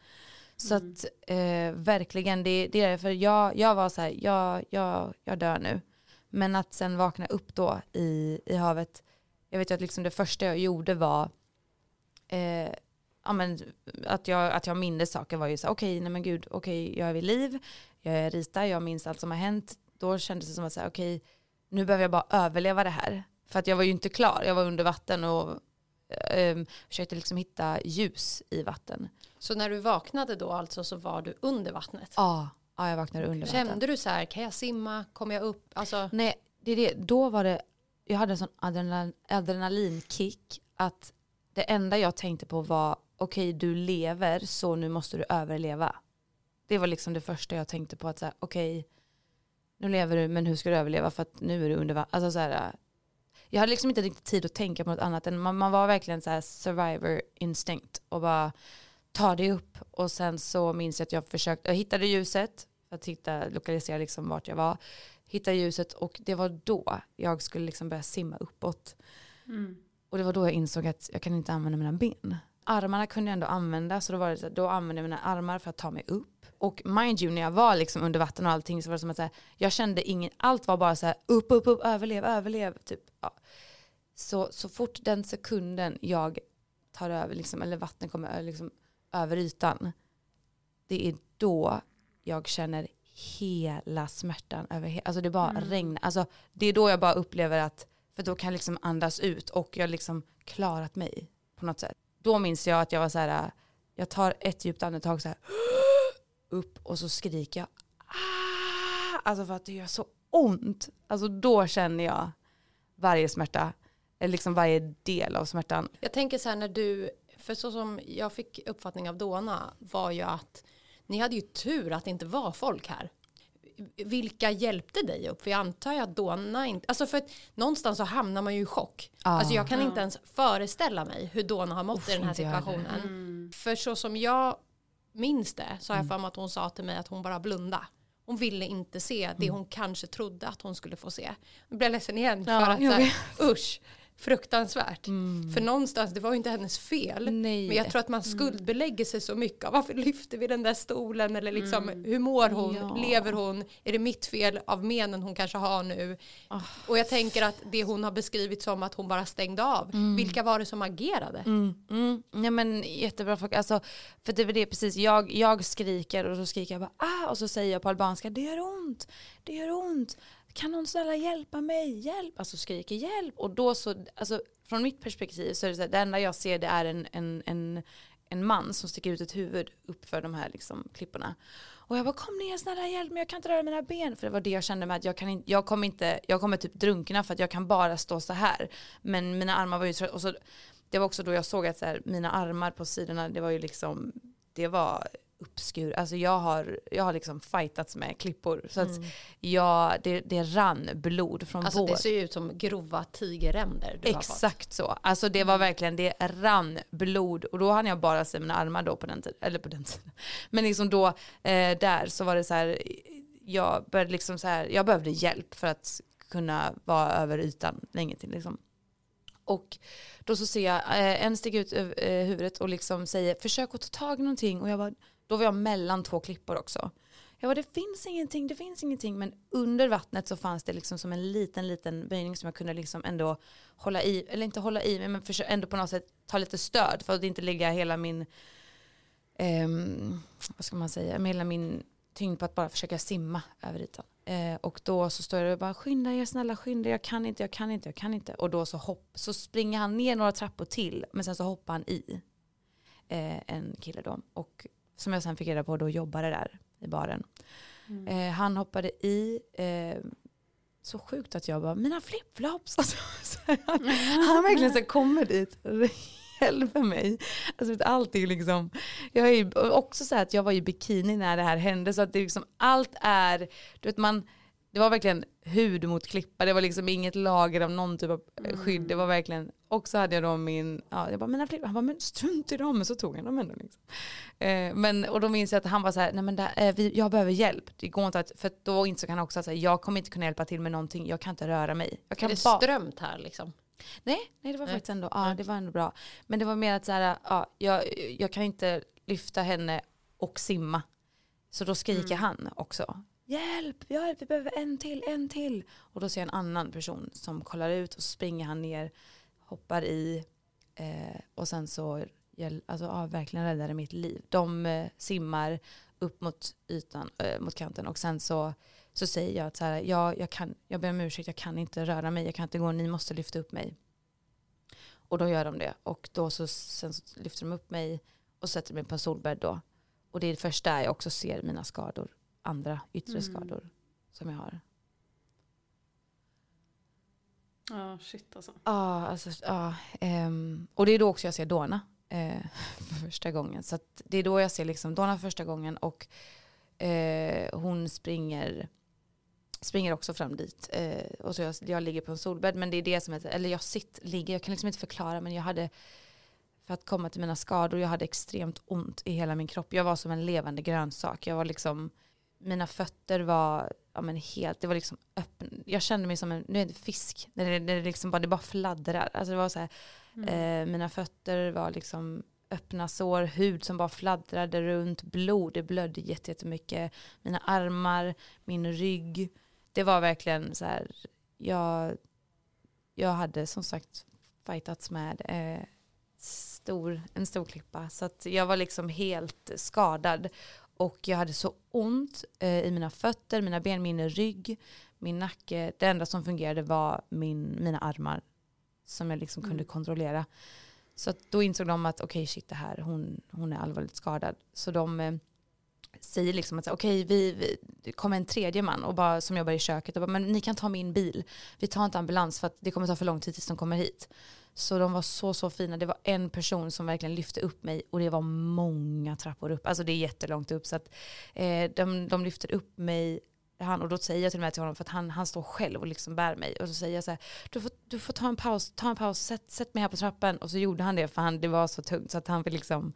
Så Mm. att eh, verkligen, det, det är därför jag, jag var så här, jag, jag, jag dör nu. Men att sen vakna upp då i, i havet, jag vet ju att liksom det första jag gjorde var eh, ja, men, att, jag, att jag mindes saker var ju så här, okej, nej men gud, okej, jag är vid liv, jag är Rita, jag minns allt som har hänt. Då kändes det som att okej, nu behöver jag bara överleva det här. För att jag var ju inte klar, jag var under vatten och eh, försökte liksom hitta ljus i vatten. Så när du vaknade då alltså så var du under vattnet. Ja, ja jag vaknade under vatten. Kände du så här, kan jag simma, kommer jag upp? Alltså, Nej, det är det. Då var det, jag hade en sån adrenal, adrenalinkick att det enda jag tänkte på var okej du lever så nu måste du överleva. Det var liksom det första jag tänkte på att säga okej nu lever du men hur ska du överleva för att nu är du under vatten. Alltså så här, jag hade liksom inte riktigt tid att tänka på något annat än man, man var verkligen så survivor instinct och bara ta det upp och sen så minns jag att jag försökte, jag hittade ljuset för att hitta, lokalisera liksom vart jag var, hittade ljuset och det var då jag skulle liksom börja simma uppåt. Och det var då jag insåg att jag kan inte använda mina ben. Armarna kunde jag ändå använda så då, var det så då använde jag mina armar för att ta mig upp. Och mind you när jag var liksom under vatten och allting så var det som att här, jag kände ingen, allt var bara så här upp, upp, upp, överlev, överlev. Typ. Ja. Så, så fort den sekunden jag tar över, liksom, eller vattnet kommer liksom, över ytan, det är då jag känner hela smärtan över Alltså det bara regnar. Alltså det är då jag bara upplever att, för då kan jag liksom andas ut och jag har liksom klarat mig på något sätt. Då minns jag att jag var så här, jag tar ett djupt andetag så här, upp och så skriker jag, ah! alltså för att det gör så ont. Alltså då känner jag varje smärta, eller liksom varje del av smärtan. Jag tänker så här när du, för så som jag fick uppfattning av Dona var ju att ni hade ju tur att det inte var folk här. Vilka hjälpte dig upp? För jag antar ju att Dona inte, alltså för att någonstans så hamnar man ju i chock. Ja. Alltså jag kan inte ens föreställa mig hur Dona har mått Uff, i den här situationen. För så som jag minns det så har jag för mig att hon sa till mig att hon bara blunda. Hon ville inte se det hon kanske trodde att hon skulle få se. Jag blev ledsen igen Ja, för att jag så här, usch, fruktansvärt. För någonstans, det var ju inte hennes fel. Nej. Men jag tror att man skuldbelägger sig så mycket av varför lyfter vi den där stolen eller liksom hur mår hon, Ja. lever hon, är det mitt fel av menen hon kanske har nu. Och jag tänker att det hon har beskrivit som att hon bara stängde av, vilka var det som agerade? Mm, mm. Nej men jättebra fråga. Alltså, för det väl det precis, jag, jag skriker och så skriker jag bara ah och så säger jag på albanska det gör ont, det gör ont. Kan någon snälla hjälpa mig, hjälp. Alltså skriker hjälp och då så, alltså från mitt perspektiv så är det så här, det enda jag ser det är en, en, en, en man som sticker ut ett huvud uppför de här liksom, klipporna. Och jag bara kom ner snälla hjälp mig jag kan inte röra mina ben. För det var det jag kände med att jag, kan in, jag kommer inte, jag kommer typ drunkna för att jag kan bara stå så här. Men mina armar var ju trötta och så det var också då jag såg att så här, mina armar på sidorna, det var ju liksom, det var uppskur. Alltså jag har, jag har liksom fightats med klippor. Så att jag, det, det rann blod från Alltså båda. det ser ju ut som grova tigerränder. Exakt så. Alltså det var verkligen, det rann blod och då hann jag bara se mina armar då på den tiden. Eller på den tiden. Men liksom då, eh, där så var det så här, jag började liksom så här, jag behövde hjälp för att kunna vara över ytan länge till liksom. Och då så ser jag eh, en stiga ut eh, huvudet och liksom säger försök att ta tag i någonting och jag var, då var jag mellan två klippor också. Jag bara, det finns ingenting, det finns ingenting. Men under vattnet så fanns det liksom som en liten, liten böjning som jag kunde liksom ändå hålla i, eller inte hålla i mig, men försöka ändå på något sätt ta lite stöd för att inte lägga hela min, eh, vad ska man säga, hela min tyngd på att bara försöka simma över ytan. Eh, och då så står jag och bara skynda er snälla skynda er, jag kan inte, jag kan inte, jag kan inte. Och då så, hopp, så springer han ner några trappor till, men sen så hoppar han i. Eh, en kille då. Och som jag sen fick reda på då jobbade där i baren. Eh, han hoppade i, eh, så sjukt att jag bara, mina flipflops. Alltså, han, han verkligen så kommer dit hjälper mig. Alltså, vet, allt är ju liksom, jag är ju också så här att jag var i bikini när det här hände så att det liksom, allt är, du vet man, det var verkligen hud mot klippa, det var liksom inget lager av någon typ av eh, skydd, det var verkligen, och så hade jag då min, ja jag bara mina flippar, han bara men strunt i dem, men så tog han dem ändå liksom. Eh, men, och då minns jag att han var så här, nej men det, eh, vi, jag behöver hjälp, det går inte att, för då insåg han också att jag kommer inte kunna hjälpa till med någonting, jag kan inte röra mig. Jag Är kan det bara, strömt här liksom? Nej, nej det var Nej. faktiskt ändå, ja det var ändå bra. Men det var mer att så här, ja, jag, jag kan inte lyfta henne och simma. Så då skriker han också. Hjälp, hjälp, vi behöver en till, en till. Och då ser jag en annan person som kollar ut och så springer han ner, hoppar i eh, och sen så, alltså ja, verkligen räddade mitt liv. De eh, simmar upp mot ytan, eh, mot kanten och sen så så säger jag att så här, ja, jag, kan, jag ber om ursäkt, jag kan inte röra mig, jag kan inte gå, ni måste lyfta upp mig. Och då gör de det. Och då så, sen så lyfter de upp mig och sätter mig på en solbädd då. Och det är först där jag också ser mina skador, andra yttre skador som jag har. Ja, shit alltså. Ja, alltså, ja, ehm, och det är då också jag ser Dona eh, för första gången. Så det är då jag ser liksom för första gången och eh, hon springer springer också fram dit. Eh, och så jag, jag ligger på en solbädd men det är det som är, eller jag sitter, ligger, jag kan liksom inte förklara men jag hade för att komma till mina skador, jag hade extremt ont i hela min kropp. Jag var som en levande grönsak. Jag var liksom, mina fötter var ja, men helt, det var liksom öppen. Jag kände mig som en, nu är det fisk, när det, när det, liksom bara, det bara fladdrar. Alltså det var så här, eh, mina fötter var liksom öppna sår, hud som bara fladdrade runt, blod, det blödde jätte- jättemycket. Mina armar, min rygg. Det var verkligen så här, jag, jag hade som sagt fightats med eh, stor, en stor klippa. Så att jag var liksom helt skadad. Och jag hade så ont eh, i mina fötter, mina ben, min rygg, min nacke. Det enda som fungerade var min, mina armar. Som jag liksom kunde kontrollera. Så då insåg de att okej shit det här, hon, hon är allvarligt skadad. Så de eh, säger liksom att okej vi, vi det kommer en tredje man och bara, som jobbar i köket och bara, men ni kan ta min bil. Vi tar inte ambulans för att det kommer ta för lång tid tills de kommer hit. Så de var så så fina. Det var en person som verkligen lyfte upp mig och det var många trappor upp. Alltså det är jättelångt upp så att eh, de, de lyfter upp mig han, och då säger jag till och med till honom för att han, han står själv och liksom bär mig och så säger jag så här du får, du får ta en paus, ta en paus, sätt, sätt mig här på trappan och så gjorde han det för han, det var så tungt så att han fick liksom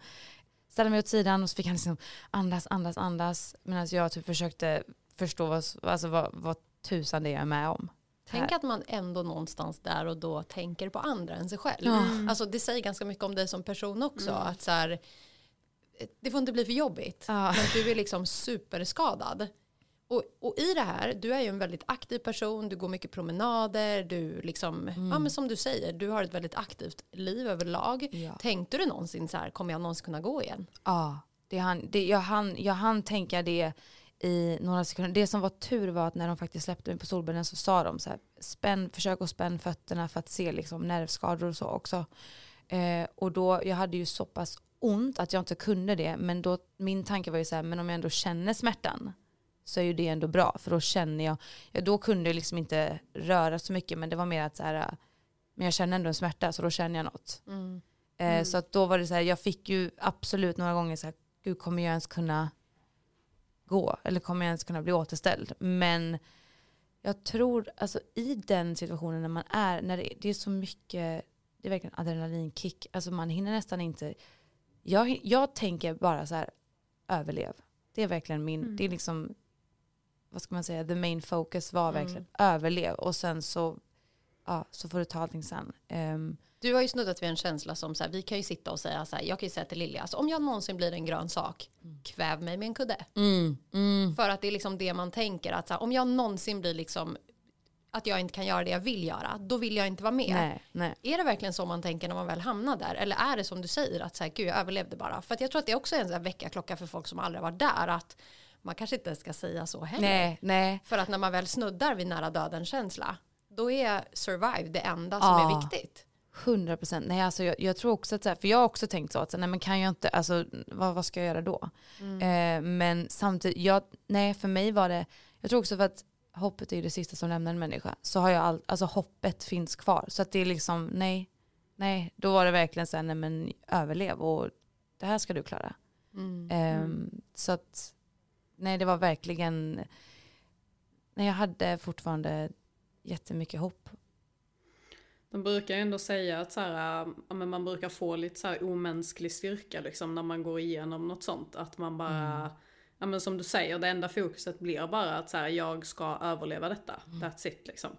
ställa mig åt sidan och så fick han liksom andas, andas, andas medan jag typ försökte förstå vad, alltså vad, vad tusan det är jag är med om. Tänk Här. att man ändå någonstans där och då tänker på andra än sig själv. Ja. Alltså det säger ganska mycket om dig som person också. Att så här, det får inte bli för jobbigt. Ja. Men du är liksom superskadad. Och, och i det här, du är ju en väldigt aktiv person, du går mycket promenader, du liksom, ja men som du säger, du har ett väldigt aktivt liv överlag. Ja. Tänkte du någonsin så här, kommer jag någonsin kunna gå igen? Ja, det han, det, jag, hann, jag hann tänka det i några sekunder. Det som var tur var att när de faktiskt släppte mig på solbädden så sa de så här, spänn, försök att spänna fötterna för att se liksom nervskador och så också. Eh, och då, jag hade ju så pass ont att jag inte kunde det, men då, min tanke var ju så här, men om jag ändå känner smärtan så är ju det ändå bra, för då känner jag, ja, då kunde jag liksom inte röra så mycket, men det var mer att så här, men jag känner ändå en smärta, så då känner jag något. Eh, Så att då var det så här, jag fick ju absolut några gånger så här, gud kommer jag ens kunna gå? Eller kommer jag ens kunna bli återställd? Men jag tror, alltså i den situationen när man är, när det, det är så mycket, det är verkligen adrenalinkick, alltså man hinner nästan inte, jag, jag tänker bara så här, överlev. Det är verkligen min, det är liksom, vad ska man säga, the main focus var verkligen överlev och sen så, ja, så får du ta allting sen. Ehm, Du har ju snuddat vid en känsla som så här, vi kan ju sitta och säga så här, jag kan ju säga till Lilja, alltså, om jag någonsin blir en grön sak, kväv mig med en kudde. För att det är liksom det man tänker, att så här, om jag någonsin blir liksom, att jag inte kan göra det jag vill göra, då vill jag inte vara med. nej, nej. Är det verkligen så man tänker när man väl hamnar där? Eller är det som du säger att så här, gud jag överlevde bara? För att jag tror att det också är en sån här väckarklocka för folk som aldrig varit där. Att man kanske inte ska säga så heller. Nej, nej. För att när man väl snuddar vid nära döden känsla, då är survive det enda som Ja. är viktigt. 100 procent. Nej, alltså jag, jag tror också att så här, för jag har också tänkt så att nej, men kan jag inte, alltså vad, vad ska jag göra då? Eh, men samtidigt, jag, nej för mig var det, jag tror också för att hoppet är ju det sista som lämnar en människa, så har jag all, alltså hoppet finns kvar. Så att det är liksom, nej, nej, då var det verkligen så här, nej men överlev och det här ska du klara. Ehm, så att, nej det var verkligen, nej jag hade fortfarande jättemycket hopp. De brukar ju ändå säga att så här, ja, men man brukar få lite så här omänsklig styrka liksom när man går igenom något sånt. Att man bara, ja men som du säger, det enda fokuset blir bara att så här, jag ska överleva detta. That's it liksom.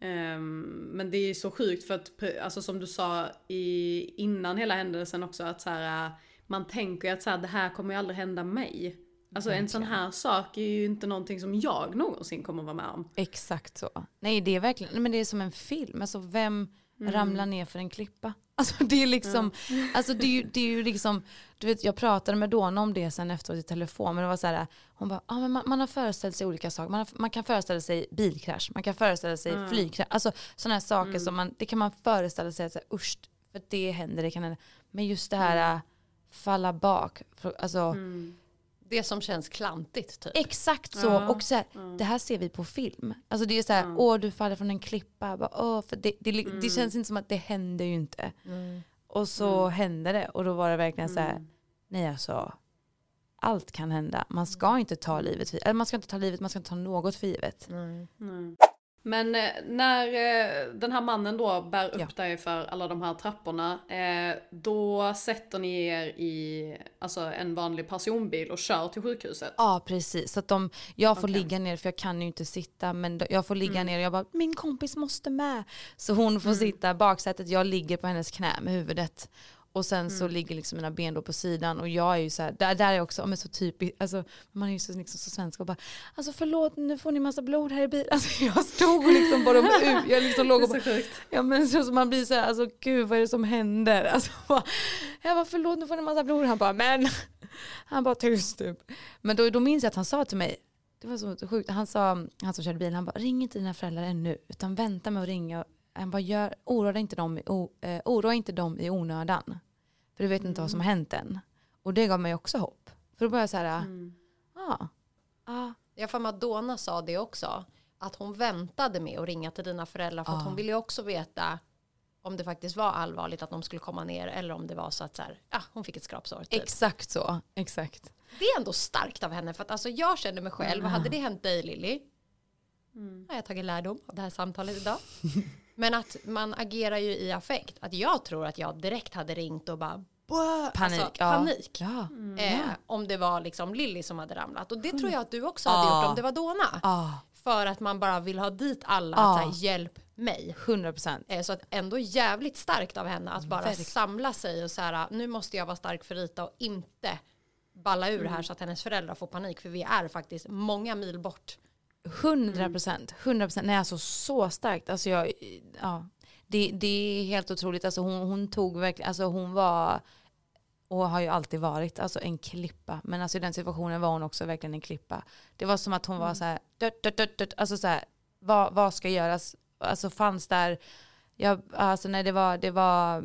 Ehm, men det är så sjukt för att, alltså som du sa i, innan hela händelsen också, att så här, man tänker ju att så här, det här kommer ju aldrig hända mig. Alltså en sån här sak är ju inte någonting som jag någonsin kommer vara med om. Exakt så. Nej det är verkligen, men det är som en film. Alltså vem ramlar ner för en klippa? Alltså det är liksom, alltså det är, ju, det är ju liksom, du vet jag pratade med Donna om det sen efteråt i telefon, men det var så här, hon bara, ah, men man, man har föreställt sig olika saker, man, har, man kan föreställa sig bilkrasch, man kan föreställa sig flygkrasch, alltså sådana här saker som man, det kan man föreställa sig att så här, usch, för det händer, det kan hända. Men just det här, äh, falla bak, alltså Det som känns klantigt typ. Exakt så. Ja, och så här, det här ser vi på film. Alltså det är så här, åh du faller från en klippa. Bara, åh, för det, det, det känns inte som att det händer ju inte. Och så hände det. Och då var det verkligen så här, nej alltså, allt kan hända. Man ska inte ta livet för eller man ska inte ta livet, man ska inte ta något för givet. Nej. Men eh, när eh, den här mannen då bär upp Ja. dig för alla de här trapporna, eh, då sätter ni er i alltså, en vanlig personbil och kör till sjukhuset? Ja precis, så att de, jag får Okej. ligga ner för jag kan ju inte sitta men jag får ligga ner och jag bara min kompis måste med. Så hon får sitta i baksätet, jag ligger på hennes knä med huvudet. Och sen så ligger liksom mina ben då på sidan och jag är ju så här, där, där är jag också, men så typiskt, alltså man är ju så, liksom, så svensk och bara, alltså förlåt nu får ni massa blod här i bilen. Alltså jag stod och liksom bara ut, jag liksom låg och bara. Ja men så, så man blir så här, alltså gud vad är det som händer? Alltså, bara, jag bara förlåt nu får ni massa blod. Han bara men. Han bara tyst typ. Men då, då minns jag att han sa till mig, det var så sjukt, han sa, han som körde bilen, han bara ring inte dina föräldrar ännu utan vänta med att ringa. Han bara gör, oroa, inte dem, o, eh, oroa inte dem i onödan. För du vet inte vad som har hänt än. Och det gav mig också hopp. För då började jag så här, Mm. ja, ja, Jag får att Donna sa det också. Att hon väntade med att ringa till dina föräldrar för att Ja. hon ville ju också veta om det faktiskt var allvarligt att de skulle komma ner eller om det var så att så här, ja, hon fick ett skrapsår. Typ. exakt så, exakt. Det är ändå starkt av henne för att alltså jag känner mig själv, hade det hänt dig Lilly, har jag tagit lärdom av det här samtalet idag. Men att man agerar ju i affekt. Att jag tror att jag direkt hade ringt och bara! Panik, alltså, ja. panik. Ja, Eh, om det var liksom Lilly som hade ramlat. Och det tror jag att du också hade gjort om det var Dona. För att man bara vill ha dit alla, att här, hjälp mig. 100 procent. Eh, Så att ändå jävligt starkt av henne att bara Verkligen. samla sig och så här, nu måste jag vara stark för Rita och inte balla ur här så att hennes föräldrar får panik för vi är faktiskt många mil bort. 100 procent, 100 procent. Nej alltså så starkt. Alltså jag, ja, det, det är helt otroligt. Alltså hon, hon tog verkligen, alltså hon var och har ju alltid varit alltså en klippa. Men alltså i den situationen var hon också verkligen en klippa. Det var som att hon var så här, dött, dött, dött, dött. alltså så här, vad, vad ska göras? Alltså fanns där, jag, alltså nej det var, det var,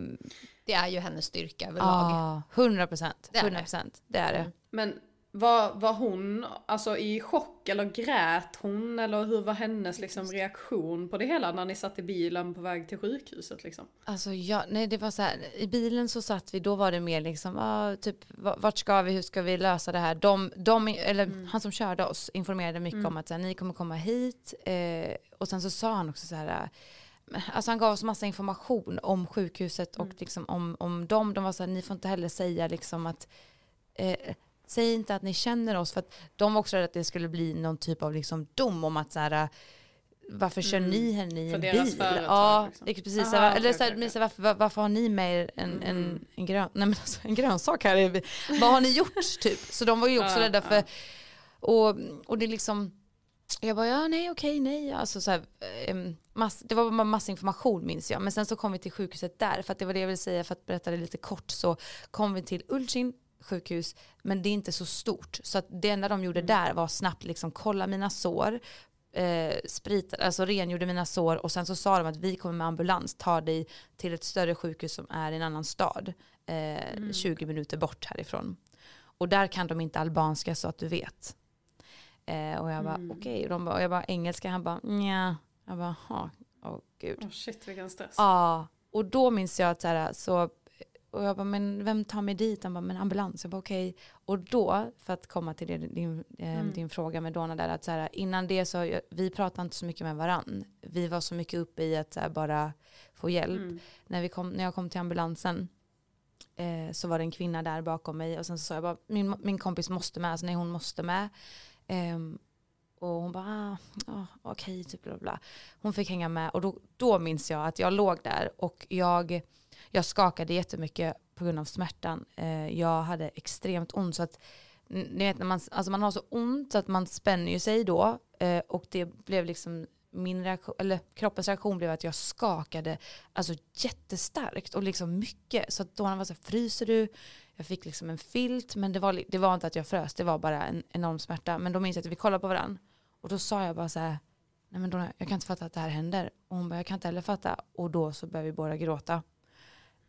Det är ju hennes styrka överlag. ja, 100 procent, Det är det. 100 procent, det är det. Mm. Men var, var hon alltså i chock eller grät hon? Eller hur var hennes liksom reaktion på det hela när ni satt i bilen på väg till sjukhuset liksom? Alltså ja, nej det var så här, i bilen så satt vi, då var det mer liksom, ah, typ va- vart ska vi, hur ska vi lösa det här? De, de eller han som körde oss informerade mycket om att så här, ni kommer komma hit eh, och sen så sa han också så här, eh, alltså han gav oss massa information om sjukhuset och liksom om, om dem, de var så här, ni får inte heller säga liksom att eh, Säg inte att ni känner oss för att de var också rädda att det skulle bli någon typ av liksom dom om att så här, varför kör ni henne i en deras bil? företag, ja, liksom. precis. Aha, Så här, eller så här, så här, varför, var- varför har ni med er en, en, en, grön, nej, men alltså, en grönsak här? Vad har ni gjort typ? Så de var ju också rädda för, och, och det är liksom, jag bara, ja nej okej nej. Alltså, så här, mass, det var massa information minns jag. Men sen så kom vi till sjukhuset där, för att det var det jag ville säga, för att berätta det lite kort så kom vi till Ulcin sjukhus, men det är inte så stort. Så att det enda de gjorde där var snabbt liksom kolla mina sår, eh, sprit, alltså rengjorde mina sår och sen så sa de att vi kommer med ambulans, ta dig till ett större sjukhus som är i en annan stad, eh, 20 minuter bort härifrån. Och där kan de inte albanska så att du vet. Eh, och jag bara okej, och de och jag bara engelska, han bara nja. Jag bara, ja, åh gud. Oh shit vilken stress. Ja, och då minns jag att så här, så, och jag bara, men vem tar mig dit? Han bara, men ambulans. Jag bara, okej. Och då, för att komma till det, din, eh, din fråga med Donna där, att så här, innan det så, vi pratade inte så mycket med varann. Vi var så mycket uppe i att här, bara få hjälp. Mm. När, vi kom, när jag kom till ambulansen eh, så var det en kvinna där bakom mig och sen så sa jag bara, min, min kompis måste med, alltså nej hon måste med. Ehm, och hon bara, ah, ah, okej, typ bla bla. Hon fick hänga med och då, då minns jag att jag låg där och jag, jag skakade jättemycket på grund av smärtan. Eh, jag hade extremt ont så att ni vet när man, alltså man har så ont så att man spänner ju sig då eh, och det blev liksom min reaktion, eller kroppens reaktion blev att jag skakade alltså jättestarkt och liksom mycket. Så att då var så här, fryser du? Jag fick liksom en filt men det var, det var inte att jag frös, det var bara en enorm smärta. Men då minns jag att vi kollade på varandra och då sa jag bara så här, nej men då, jag kan inte fatta att det här händer. Och hon bara, jag kan inte heller fatta. Och då så började vi båda gråta.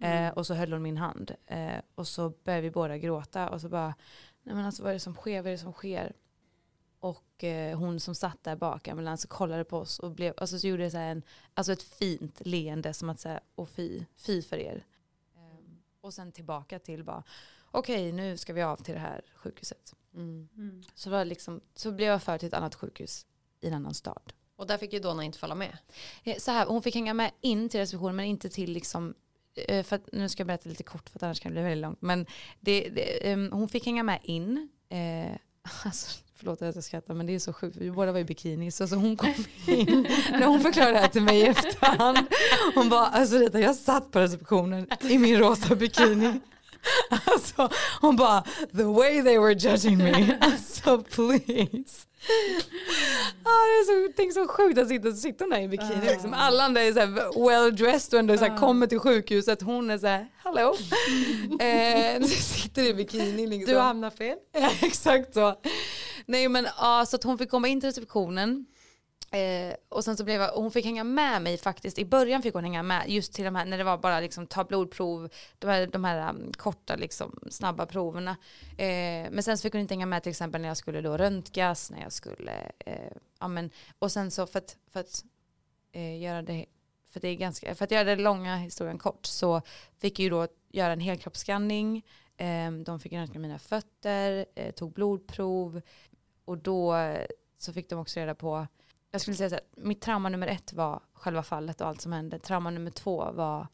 Eh, och så höll hon min hand. Eh, och så började vi båda gråta och så bara, nej men alltså vad är det som sker, vad är det som sker? Och eh, hon som satt där bak ambulansen kollade på oss och blev, alltså så gjorde det så en, alltså ett fint leende som att säga, och fy, fy för er. Eh, och sen tillbaka till bara, okej nu ska vi av till det här sjukhuset. Mm. Så, var liksom, så blev jag för till ett annat sjukhus i en annan stad. Och där fick ju Donna inte följa med. Eh, Så här, hon fick hänga med in till receptionen men inte till liksom Eh, för att, nu ska jag berätta lite kort för att annars kan det bli väldigt långt. Men det, det, um, hon fick hänga med in. Eh, alltså, förlåt att jag skrattar men det är så sjukt. Vi båda var i bikini så, hon kom in. När hon förklarade det här till mig i efterhand. Hon bara, alltså Rita jag satt på receptionen i min rosa bikini. Alltså hon bara, the way they were judging me. Alltså please. Ah, det är så, tänk så sjukt att sitta, sitta där i bikini. Liksom. Alla andra är så här well dressed och ändå så här, kommer till sjukhuset. Hon är så här, hallå. eh, sitter i bikini liksom. Du hamnar fel. Ja, exakt så. Nej men ja, så att hon fick komma in till receptionen. Eh, och sen så blev jag, och hon fick hänga med mig faktiskt. I början fick hon hänga med just till de här, när det var bara liksom ta blodprov, de här, de här um, korta liksom snabba proverna. Eh, men sen så fick hon inte hänga med till exempel när jag skulle då röntgas, när jag skulle, eh, ja men, och sen så för att, för att eh, göra det, för det är ganska, för att göra den långa historien kort så fick jag ju då göra en helkroppsskanning, eh, de fick röntga mina fötter, eh, tog blodprov och då eh, så fick de också reda på jag skulle säga så här, mitt trauma nummer ett var själva fallet och allt som hände. Trauma nummer två var,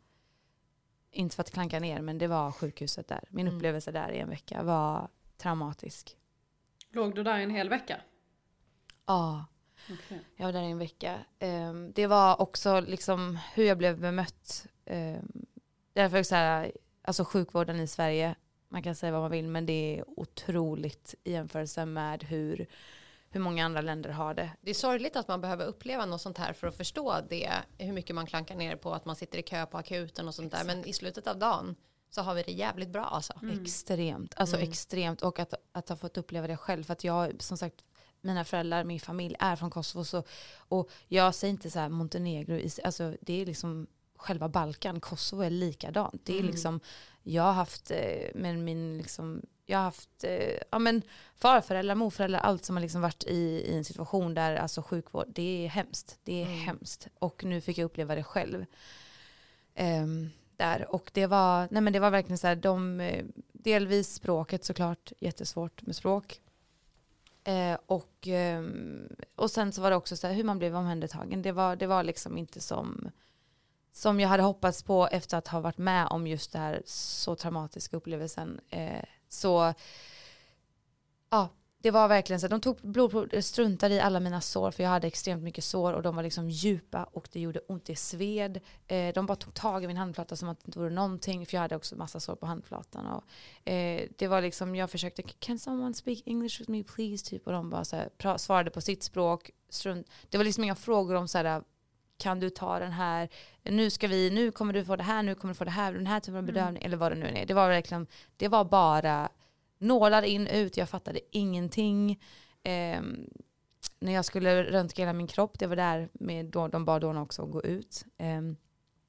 inte för att klanka ner, men det var sjukhuset där. Min Mm. upplevelse där i en vecka var traumatisk. Låg du där en hel vecka? Ja, jag var där i en vecka. Ehm, det var också liksom hur jag blev bemött. Um, därför så här, alltså sjukvården i Sverige, man kan säga vad man vill, men det är otroligt i jämförelse med hur, hur många andra länder har det. Det är sorgligt att man behöver uppleva något sånt här för att förstå det, hur mycket man klankar ner på att man sitter i kö på akuten och sånt där. Men i slutet av dagen så har vi det jävligt bra alltså. Extremt, alltså Mm. extremt. Och att, att ha fått uppleva det själv. För att jag, som sagt, mina föräldrar, min familj är från Kosovo. Så, och jag säger inte så här Montenegro, alltså det är liksom själva Balkan. Kosovo är likadant. Det är Mm. liksom, jag har haft, eh, med min liksom, jag har haft eh, ja, men farföräldrar, morföräldrar, allt som har liksom varit i, i en situation där alltså sjukvård, det är hemskt. Det är Mm. hemskt. Och nu fick jag uppleva det själv. Ehm, där. Och det var, nej men det var verkligen så här, de, eh, delvis språket såklart, jättesvårt med språk. Eh, och, ehm, och sen så var det också så här, hur man blev omhändertagen. Det var, det var liksom inte som, som jag hade hoppats på efter att ha varit med om just det här så traumatiska upplevelsen. Eh, så ja, det var verkligen så. att De tog blodprov, struntade i alla mina sår för jag hade extremt mycket sår och de var liksom djupa och det gjorde ont, det sved. Eh, de bara tog tag i min handflata som att det inte vore någonting för jag hade också massa sår på handflatan. Och, eh, det var liksom, jag försökte, can someone speak English with me please? Typ, och de bara så här, svarade på sitt språk. Strunt. Det var liksom inga frågor om så här, kan du ta den här, nu ska vi, nu kommer du få det här, nu kommer du få det här, den här typen av bedövning, eller vad det nu är. Det var verkligen, det var bara nålar in, ut, jag fattade ingenting. Ehm, när jag skulle röntga hela min kropp, det var där med, då, de bad Donna också att gå ut. Ehm,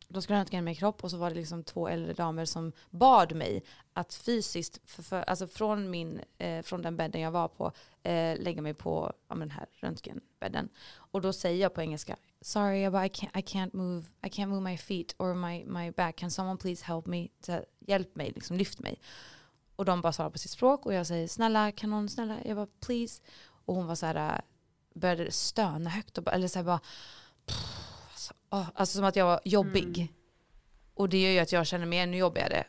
de skulle röntga min kropp och så var det liksom två äldre damer som bad mig att fysiskt, för, för, alltså från, min, eh, från den bädden jag var på, eh, lägga mig på ja, den här röntgenbädden. Och då säger jag på engelska, sorry but I can't, I can't move, I can't move my feet or my, my back, can someone please help me, här, hjälp mig, liksom lyft mig. Och de bara svarar på sitt språk och jag säger snälla kan någon snälla, jag bara please. Och hon var så här, äh, började stöna högt och bara, eller så här bara, pff, alltså, åh, alltså som att jag var jobbig. Och det gör ju att jag känner mig ännu jobbigare.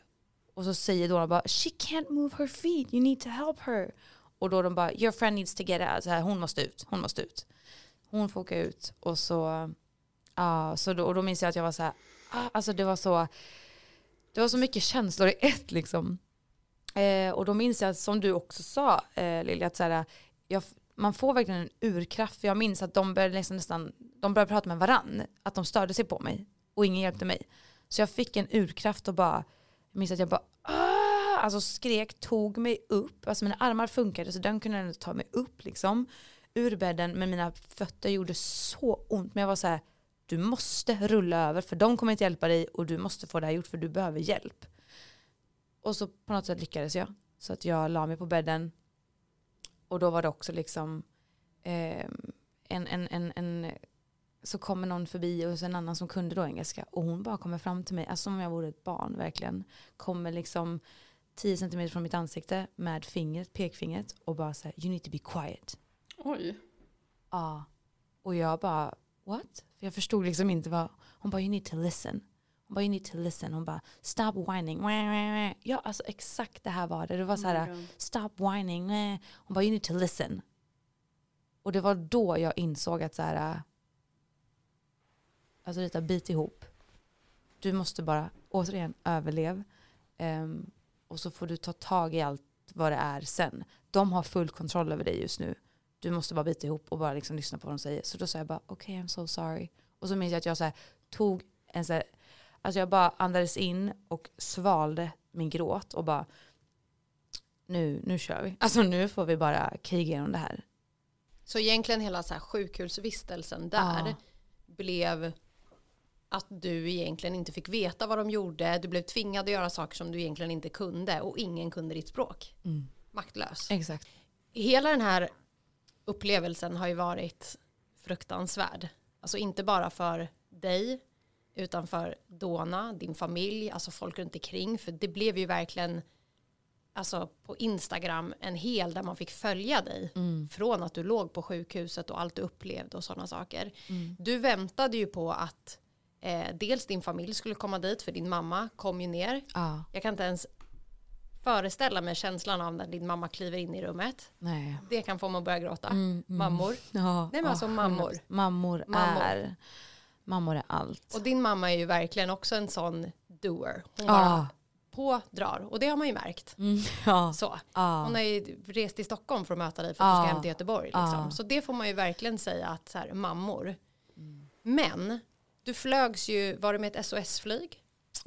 Och så säger Donna bara, she can't move her feet, you need to help her. Och då de bara, your friend needs to get out, så här, hon måste ut, hon måste ut. Hon får åka ut och så, ja, så då, och då minns jag att jag var så här, uh, alltså det var så, det var så mycket känslor i ett liksom. Eh, och då minns jag, som du också sa eh, Lilja, att så här, jag, man får verkligen en urkraft. För jag minns att de började, liksom nästan, de började prata med varann, att de störde sig på mig och ingen hjälpte mig. Så jag fick en urkraft och bara, jag minns att jag bara ah! alltså skrek, tog mig upp, alltså mina armar funkade så den kunde ändå ta mig upp liksom ur bädden men mina fötter gjorde så ont men jag var så här du måste rulla över för de kommer inte hjälpa dig och du måste få det här gjort för du behöver hjälp. Och så på något sätt lyckades jag. Så att jag la mig på bädden. Och då var det också liksom eh, en, en, en, en, så kommer någon förbi och så en annan som kunde då engelska. Och hon bara kommer fram till mig, alltså som om jag vore ett barn verkligen. Kommer liksom 10 centimeter från mitt ansikte med fingret, pekfingret och bara så här, you need to be quiet. Oj. Ja. Och jag bara, what? För jag förstod liksom inte vad, hon bara you need to listen. Hon bara you need to listen. Hon bara stop whining. Ja alltså exakt det här var det. Det var så här Oh stop whining. Hon bara you need to listen. Och det var då jag insåg att så här, alltså lite bit ihop. Du måste bara återigen överlev. Ehm, och så får du ta tag i allt vad det är sen. De har full kontroll över dig just nu. Du måste bara bita ihop och bara liksom lyssna på vad de säger. Så då sa jag bara okej I'm so sorry. Och så minns jag att jag så här, tog en så här, alltså jag bara andades in och svalde min gråt och bara nu, nu kör vi. Alltså nu får vi bara kriga igenom det här. Så egentligen hela så här sjukhusvistelsen där Ja. blev att du egentligen inte fick veta vad de gjorde. Du blev tvingad att göra saker som du egentligen inte kunde och ingen kunde ditt språk. Maktlös. Exakt. Hela den här upplevelsen har ju varit fruktansvärd. Alltså inte bara för dig utan för Dona, din familj, alltså folk runt omkring. För det blev ju verkligen alltså på Instagram en hel där man fick följa dig från att du låg på sjukhuset och allt du upplevde och sådana saker. Du väntade ju på att eh, dels din familj skulle komma dit för din mamma kom ju ner. Ja, Jag kan inte ens föreställa mig känslan av när din mamma kliver in i rummet. nej. Det kan få mig att börja gråta. Mm, Mammor. Ja, Nej, men ja, alltså mammor. 100%. Mammor, Mammor. är mammor är allt. Och din mamma är ju verkligen också en sån doer. Hon bara på drar. Och det har man ju märkt. Mm, ja, Så. ja, Hon har ju rest till Stockholm för att möta dig för att du Ja. ska hem till Göteborg. Liksom. Så det får man ju verkligen säga att så här, mammor. Mm. Men du flögs ju, var det med ett SOS-flyg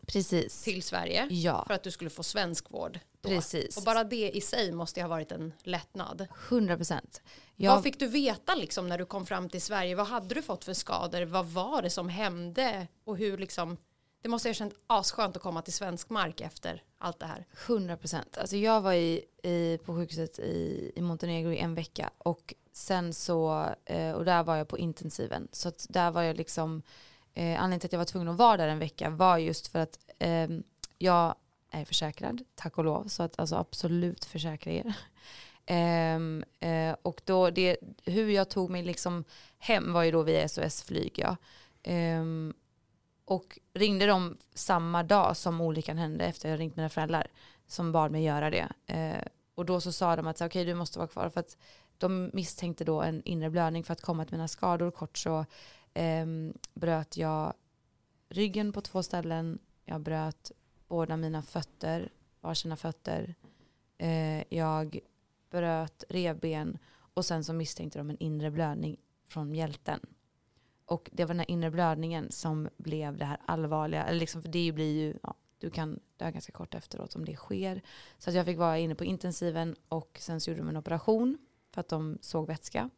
precis. till Sverige Ja, för att du skulle få svensk vård. Då. precis. Och bara det i sig måste ju ha varit en lättnad. 100 procent. Vad Jag, fick du veta liksom när du kom fram till Sverige? Vad hade du fått för skador? Vad var det som hände? Och hur liksom, det måste ha känt asskönt att komma till svensk mark efter allt det här. 100 procent. Alltså jag var i, i, på sjukhuset i, i Montenegro i en vecka och sen så, eh, och där var jag på intensiven. Så där var jag liksom, eh, anledningen till att jag var tvungen att vara där en vecka var just för att eh, jag är försäkrad, tack och lov. Så att alltså absolut försäkra er. Um, uh, och då det, hur jag tog mig liksom hem var ju då via SOS-flyg. Ja. Um, och ringde dem samma dag som olyckan hände efter jag ringt mina föräldrar som bad mig göra det. Uh, och då så sa de att okej okej du måste vara kvar för att de misstänkte då en inre blödning för att komma till mina skador. Kort så eh, bröt jag ryggen på två ställen. Jag bröt båda mina fötter, varsina fötter. Eh, jag bröt revben och sen så misstänkte de en inre blödning från mjälten. Och det var den här inre blödningen som blev det här allvarliga, eller liksom för det blir ju, ja, du kan dö ganska kort efteråt om det sker. Så att jag fick vara inne på intensiven och sen så gjorde de en operation för att de såg vätska.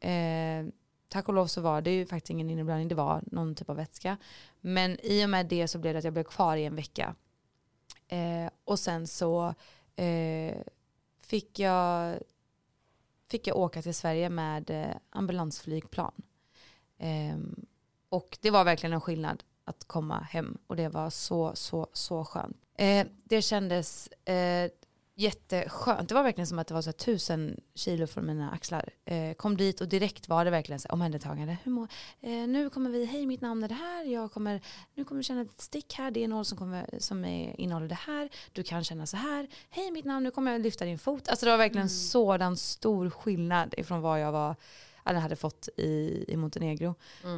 Eh, tack och lov så var det ju faktiskt ingen inneblödning, det var någon typ av vätska. Men i och med det så blev det att jag blev kvar i en vecka. Eh, och sen så eh, fick, jag, fick jag åka till Sverige med eh, ambulansflygplan. Ehm, och det var verkligen en skillnad att komma hem och det var så, så, så skönt. Eh, det kändes eh, jätteskönt. Det var verkligen som att det var så tusen kilo från mina axlar. Eh, kom dit och direkt var det verkligen så här, omhändertagande. Hur mår, eh, nu kommer vi, hej mitt namn är det här, jag kommer, nu kommer du känna ett stick här, det är något som, kommer, som är, innehåller det här, du kan känna så här, hej mitt namn, nu kommer jag lyfta din fot. Alltså det var verkligen sådan stor skillnad ifrån vad jag var, eller hade fått i, i Montenegro.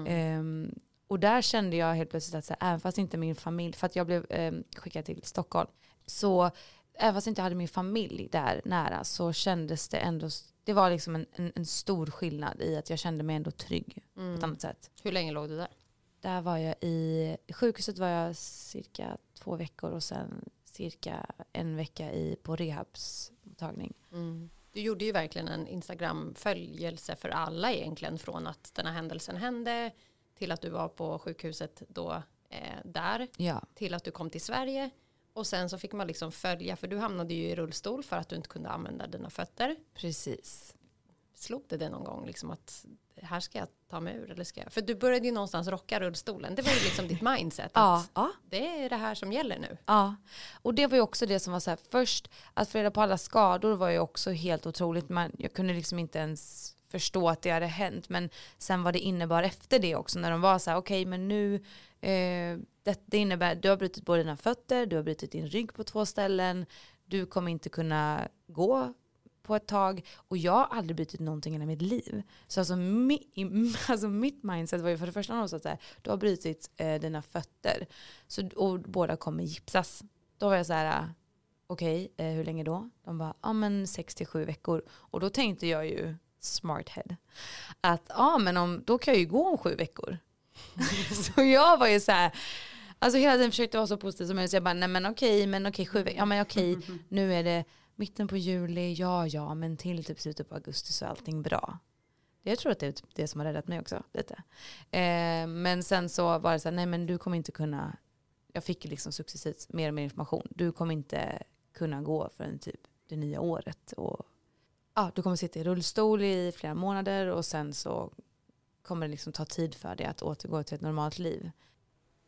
Ehm, och där kände jag helt plötsligt att så här, även fast inte min familj, för att jag blev ehm, skickad till Stockholm, så även fast inte jag hade min familj där nära så kändes det ändå, det var liksom en, en, en stor skillnad i att jag kände mig ändå trygg på ett annat sätt. Hur länge låg du där? Där var jag i, sjukhuset var jag cirka två veckor och sen cirka en vecka i, på rehabsmottagning. Du gjorde ju verkligen en Instagram-följelse för alla egentligen från att den här händelsen hände till att du var på sjukhuset då eh, där Ja, till att du kom till Sverige och sen så fick man liksom följa för du hamnade ju i rullstol för att du inte kunde använda dina fötter. precis. Slog det dig någon gång liksom att här ska jag ta mig ur? Eller ska jag? För du började ju någonstans rocka rullstolen. Det var ju liksom ditt mindset. Ja, ja. Det är det här som gäller nu. Ja, och det var ju också det som var så här, först att få reda på alla skador var ju också helt otroligt. Man, jag kunde liksom inte ens förstå att det hade hänt, men sen vad det innebar efter det också, när de var så här, okej men nu, eh, det, det innebär, du har brutit både dina fötter, du har brutit din rygg på två ställen, du kommer inte kunna gå på ett tag och jag har aldrig brutit någonting i hela mitt liv. Så alltså, mi, alltså mitt mindset var ju för det första något så här, du har brutit eh, dina fötter så, och båda kommer gipsas. Då var jag så här, okej, eh, hur länge då? De bara, ja men 6 till 7 veckor. Och då tänkte jag ju, smart head, att ja men om, då kan jag ju gå om sju veckor. så jag var ju så här, alltså hela tiden försökte vara så positiv som möjligt. Så jag bara, nej men okej, men okej, sju veckor, ja men okej, nu är det mitten på juli, ja ja, men till typ slutet på augusti så är allting bra. Jag tror att det är typ det som har räddat mig också lite. Eh, men sen så var det så här, nej men du kommer inte kunna, jag fick liksom successivt mer och mer information. Du kommer inte kunna gå förrän typ det nya året. Och, ja, du kommer sitta i rullstol i flera månader och sen så kommer det liksom ta tid för dig att återgå till ett normalt liv.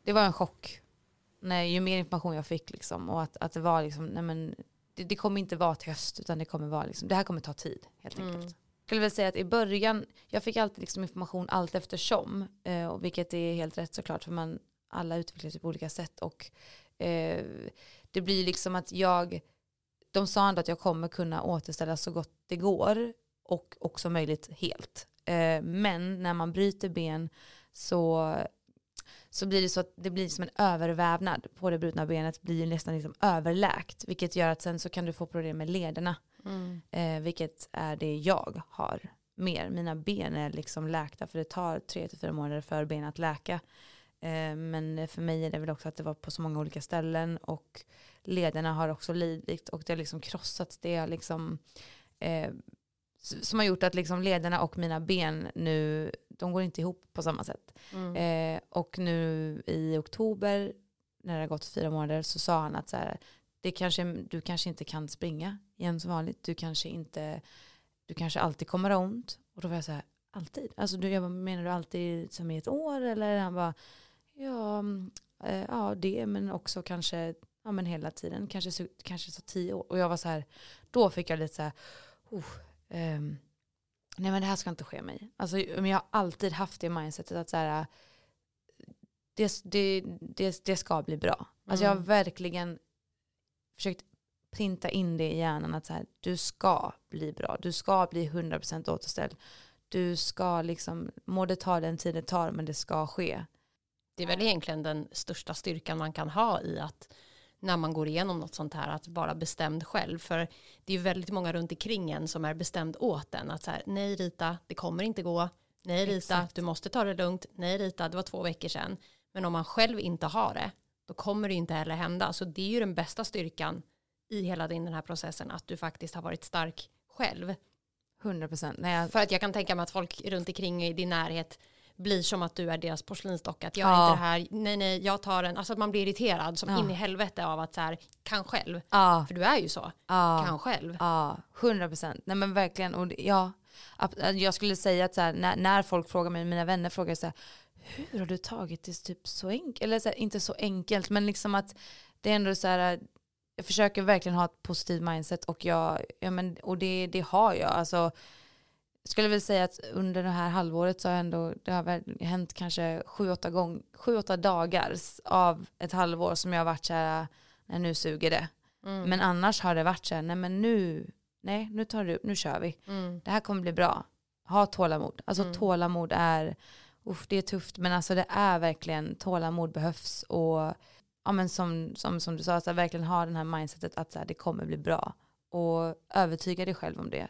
Det var en chock. Nej, ju mer information jag fick liksom, och att, att det var liksom, nej men det, det kommer inte vara till höst utan det kommer vara liksom, det här kommer ta tid helt enkelt. Mm. Jag skulle väl säga att i början, jag fick alltid liksom information allt eftersom, eh, och vilket är helt rätt såklart för man alla utvecklas på olika sätt och eh, det blir liksom att jag, de sa ändå att jag kommer kunna återställa så gott det går och också möjligt helt. Eh, men när man bryter ben så, så blir det så att det blir som en övervävnad på det brutna benet blir nästan liksom överläkt vilket gör att sen så kan du få problem med lederna Mm. eh, vilket är det jag har mer. Mina ben är liksom läkta för det tar tre till fyra månader för ben att läka. Eh, men för mig är det väl också att det var på så många olika ställen och lederna har också lidit och det har liksom krossats. Det har liksom eh, som har gjort att liksom lederna och mina ben nu, de går inte ihop på samma sätt. Mm. Eh, och nu i oktober, när det har gått fyra månader, så sa han att så här, det kanske, du kanske inte kan springa igen som vanligt. Du kanske inte, du kanske alltid kommer ha ont. Och då var jag så här, alltid? Alltså du, jag bara, menar du alltid som i ett år? Eller han bara, ja, mm, eh, ja det, men också kanske, ja men hela tiden, kanske, så- kanske så tio år. Och jag var så här, då fick jag lite så här, oh, ehm, nej men det här ska inte ske mig. Alltså men jag har alltid haft det mindsetet att så här, det, det, det, det ska bli bra. Alltså jag har Mm. verkligen försökt printa in det i hjärnan att så här, du ska bli bra. Du ska bli 100% återställd. Du ska liksom, må det ta den tid det tar men det ska ske. Det är väl egentligen den största styrkan man kan ha i att när man går igenom något sånt här att vara bestämd själv. För det är ju väldigt många runt omkring en som är bestämd åt en. Att så här, nej Rita, det kommer inte gå. Nej Rita, Exakt. du måste ta det lugnt. Nej Rita, det var två veckor sedan. Men om man själv inte har det, då kommer det inte heller hända. Så det är ju den bästa styrkan i hela din, den här processen, att du faktiskt har varit stark själv. 100% när jag, För att jag kan tänka mig att folk runt omkring i din närhet blir som att du är deras porslinsdocka. Att jag är Ja. inte det här, nej nej, jag tar den. Alltså att man blir irriterad som Ja. in i helvete av att så här, kan själv. ja, För du är ju så, kan själv. Ja, 100 procent. Nej men verkligen. Och ja, ab- jag skulle säga att så här, när, när folk frågar mig, mina vänner frågar så här, hur har du tagit det typ så enkelt? Eller så här, inte så enkelt, men liksom att det är ändå så här, jag försöker verkligen ha ett positivt mindset och, jag, ja, men, och det, det har jag. Alltså, jag skulle väl säga att under det här halvåret så har ändå, det har hänt kanske sju, åtta, gång, sju, åtta dagar av ett halvår som jag har varit så här, nej nu suger det. Mm. Men annars har det varit så här, nej men nu, nej nu tar du, nu kör vi. Mm. Det här kommer bli bra. Ha tålamod. Alltså Mm. tålamod är, uff, det är tufft men alltså det är verkligen, tålamod behövs och ja men som, som, som du sa, så här, verkligen ha den här mindsetet att så här, det kommer bli bra. Och övertyga dig själv om det.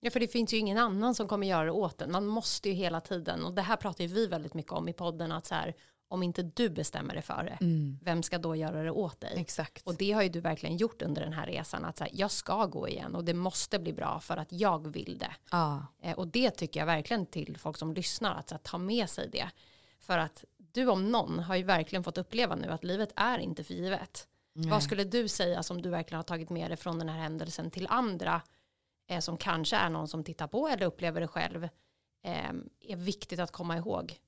Ja, för det finns ju ingen annan som kommer göra det åt en. Man måste ju hela tiden, och det här pratar ju vi väldigt mycket om i podden, att så här, om inte du bestämmer dig för det, vem ska då göra det åt dig? Exakt. Och det har ju du verkligen gjort under den här resan, att så här, jag ska gå igen och det måste bli bra för att jag vill det. ja. Eh, och det tycker jag verkligen till folk som lyssnar, att så här, ta med sig det. För att du om någon har ju verkligen fått uppleva nu att livet är inte för givet. Vad skulle du säga som du verkligen har tagit med dig från den här händelsen till andra eh, som kanske är någon som tittar på eller upplever det själv eh, är viktigt att komma ihåg.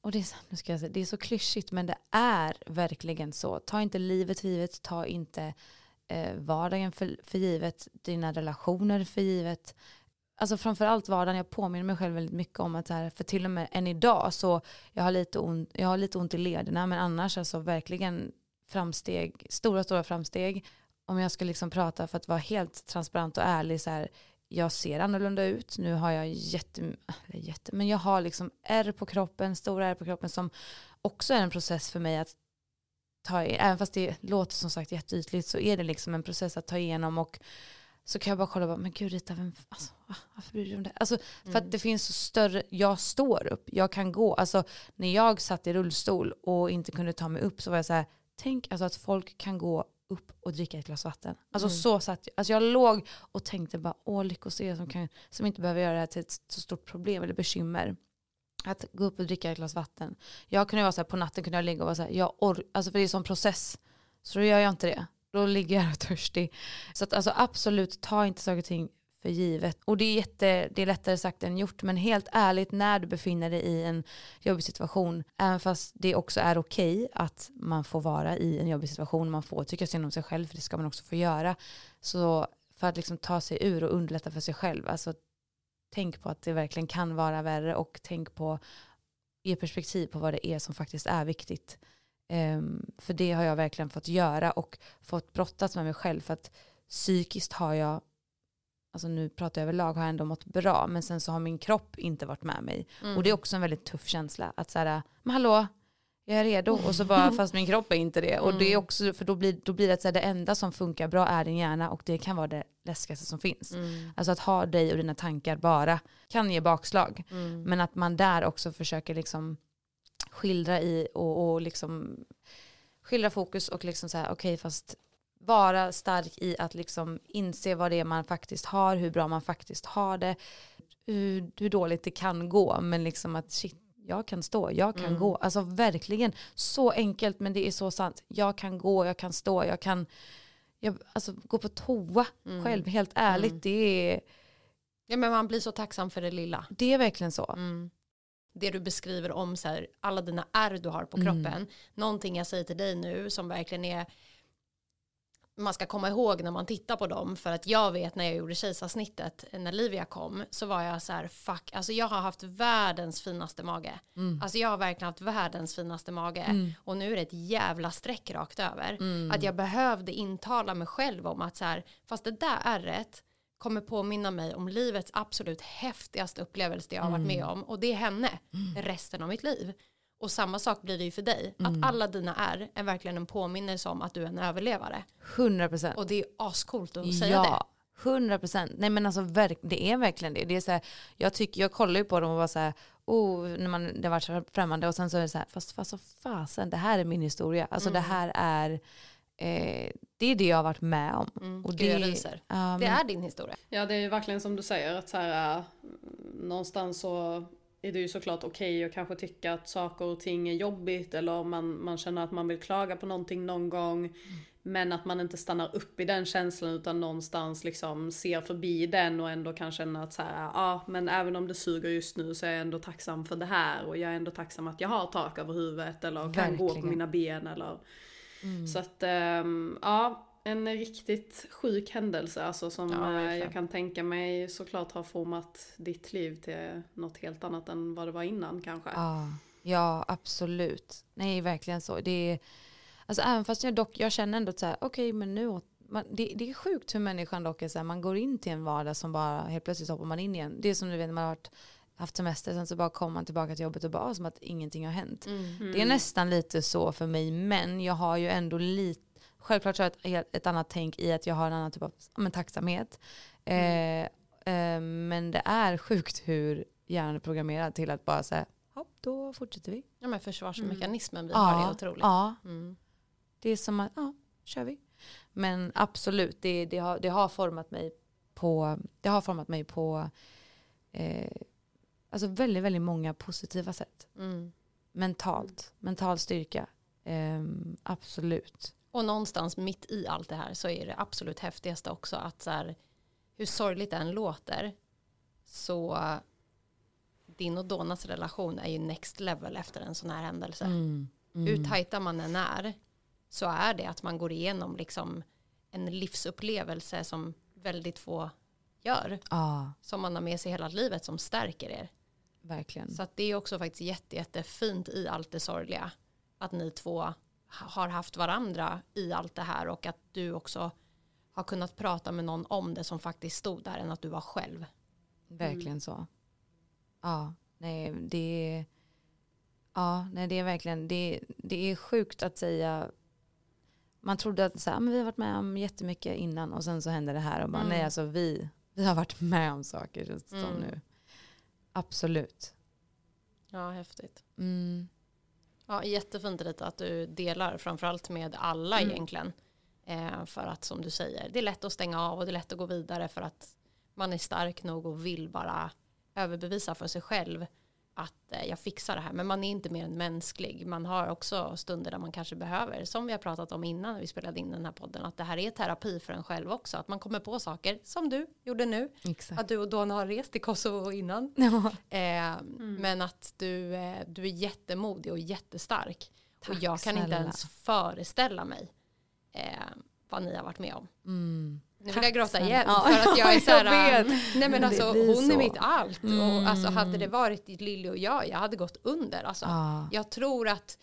Och det är, så- nu ska jag säga, det är så klyschigt men det är verkligen så. Ta inte livet för givet, ta inte eh, vardagen för, för givet, dina relationer för givet. Alltså framförallt vardagen, jag påminner mig själv väldigt mycket om att så här, för till och med än idag så jag har lite ont, jag har lite ont i lederna men annars alltså verkligen framsteg, stora stora framsteg. Om jag ska liksom prata för att vara helt transparent och ärlig så här, jag ser annorlunda ut. Nu har jag jätte, jätte men jag har liksom ärr på kroppen, stora ärr på kroppen som också är en process för mig att ta i, även fast det låter som sagt jätteytligt så är det liksom en process att ta igenom och så kan jag bara kolla, bara, men gud Rita, vem, alltså, va? varför bryr du dig om det? Alltså, för att det finns så större, jag står upp, jag kan gå. Alltså när jag satt i rullstol och inte kunde ta mig upp så var jag så här, tänk alltså att folk kan gå upp och dricka ett glas vatten. Alltså så satt jag, alltså jag låg och tänkte bara, åh lyckos er som, kan, som inte behöver göra det här till ett så stort problem eller bekymmer. Att gå upp och dricka ett glas vatten. Jag kunde vara så här, på natten kunde jag ligga och vara så här, jag or- alltså för det är som process. Så då gör jag inte det. Då ligger jag och är törstig. Så att alltså absolut, ta inte saker och ting för givet. Och det är, jätte, det är lättare sagt än gjort. Men helt ärligt, när du befinner dig i en jobbig situation, även fast det också är okej att man får vara i en jobbig situation, man får tycka synd om sig själv, för det ska man också få göra. Så för att liksom ta sig ur och underlätta för sig själv, alltså tänk på att det verkligen kan vara värre och tänk på, ge perspektiv på vad det är som faktiskt är viktigt. Um, för det har jag verkligen fått göra och fått brottas med mig själv för att psykiskt har jag, alltså nu pratar jag överlag, har jag ändå mått bra men sen så har min kropp inte varit med mig. Och det är också en väldigt tuff känsla att säga, men hallå, jag är redo och så bara fast min kropp är inte det. Och det är också, för då blir, då blir det att så här, det enda som funkar bra är din hjärna och det kan vara det läskigaste som finns. Alltså att ha dig och dina tankar bara kan ge bakslag. Men att man där också försöker liksom skildra i och, och liksom skildra fokus och liksom säga okej fast vara stark i att liksom inse vad det är man faktiskt har, hur bra man faktiskt har det, hur, hur dåligt det kan gå, men liksom att shit, jag kan stå, jag kan gå. Alltså verkligen, så enkelt men det är så sant. Jag kan gå, jag kan stå, jag kan jag, alltså, gå på toa själv, helt ärligt. Det, är, Ja, men man blir så tacksam för det lilla. det är verkligen så. det du beskriver om så här, alla dina ärr du har på kroppen. Någonting jag säger till dig nu som verkligen är man ska komma ihåg när man tittar på dem. För att jag vet när jag gjorde kejsarsnittet när Livia kom så var jag så här fuck alltså jag har haft världens finaste mage. Alltså jag har verkligen haft världens finaste mage. Och nu är det ett jävla streck rakt över. Att jag behövde intala mig själv om att så här fast det där ärret kommer påminna mig om livets absolut häftigaste upplevelse jag har varit med om. Och det är henne resten av mitt liv. Och samma sak blir det ju för dig. Att alla dina är är verkligen en påminnelse om att du är en överlevare. 100 procent. Och det är ascoolt att säga Ja, 100 procent. Nej men alltså verk, det är verkligen det. det är så här, jag, tycker, jag kollar ju på dem och var så här, oh, när man, det var så främmande och sen så är det så här, fast, fast så fasen, det här är min historia. Alltså Mm. det här är, eh, det är det jag har varit med om. och Mm. Gud, ja, det. Det men- är din historia. Ja det är ju verkligen som du säger att så här, äh, någonstans så är det ju såklart okej att kanske tycka att saker och ting är jobbigt eller om man, man känner att man vill klaga på någonting någon gång. Men att man inte stannar upp i den känslan utan någonstans liksom ser förbi den och ändå kan känna att så här, ja men även om det suger just nu så är jag ändå tacksam för det här och jag är ändå tacksam att jag har tak över huvudet eller kan gå på Verkligen. mina ben eller så att ehm, ja, en riktigt sjuk händelse alltså som Ja, eh, jag kan tänka mig såklart har format ditt liv till något helt annat än vad det var innan kanske. Ja, ja, absolut. Nej, verkligen så. Det är, alltså, även fast jag dock, jag känner ändå så här, okej, men nu, man, det, det är sjukt hur människan dock är så här, man går in till en vardag som bara, helt plötsligt hoppar man in igen. Det är som du vet, när man har varit, haft semester, sen så bara kommer man tillbaka till jobbet och bara, som att ingenting har hänt. Det är nästan lite så för mig, men jag har ju ändå lite, självklart så har jag ett, ett annat tänk i att jag har en annan typ av ja, men, tacksamhet. Eh, eh, men det är sjukt hur hjärnan är programmerad till att bara säga, hopp, då fortsätter vi. Ja, men försvarsmekanismen vi har är otroligt. Ja, Mm. det är som att, ja, kör vi. Men absolut, det, det, har, det har format mig på, det har format mig på eh, alltså väldigt, väldigt många positiva sätt. Mm. Mentalt, mental styrka. Ehm, absolut. Och någonstans mitt i allt det här så är det absolut häftigaste också att så här, hur sorgligt det än låter så din och Donas relation är ju next level efter en sån här händelse. Mm. Hur tajta man än är så är det att man går igenom liksom en livsupplevelse som väldigt få gör. Ja, Som man har med sig hela livet som stärker er. verkligen. Så det är också faktiskt jätte, jättefint i allt det sorgliga. Att ni två har haft varandra i allt det här och att du också har kunnat prata med någon om det som faktiskt stod där än att du var själv. Verkligen så. Ja, nej det är, ja, nej, det är verkligen, det, det är sjukt att säga, man trodde att så här, men vi har varit med om jättemycket innan och sen så händer det här och bara, Mm. nej alltså vi, vi har varit med om saker känns det som Mm. nu. Absolut. Ja, häftigt. Mm. Ja, jättefint Rita att du delar framförallt med alla Mm. egentligen. Eh, för att som du säger, det är lätt att stänga av och det är lätt att gå vidare för att man är stark nog och vill bara överbevisa för sig själv att eh, jag fixar det här. Men man är inte mer än mänsklig. Man har också stunder där man kanske behöver, som vi har pratat om innan när vi spelade in den här podden, att det här är terapi för en själv också. Att man kommer på saker som du gjorde nu. Exakt. Att du och Donna har rest till Kosovo innan. Ja. Eh, Men att du, eh, du är jättemodig och jättestark. och Tack jag kan inte snälla. ens föreställa mig eh, vad ni har varit med om. Mm. Nu vill jag gråta igen Ja, för att jag är så här, nej men alltså hon är mitt allt och alltså Mm. hade det varit Lilly och jag, jag hade gått under alltså. Ja. Jag tror att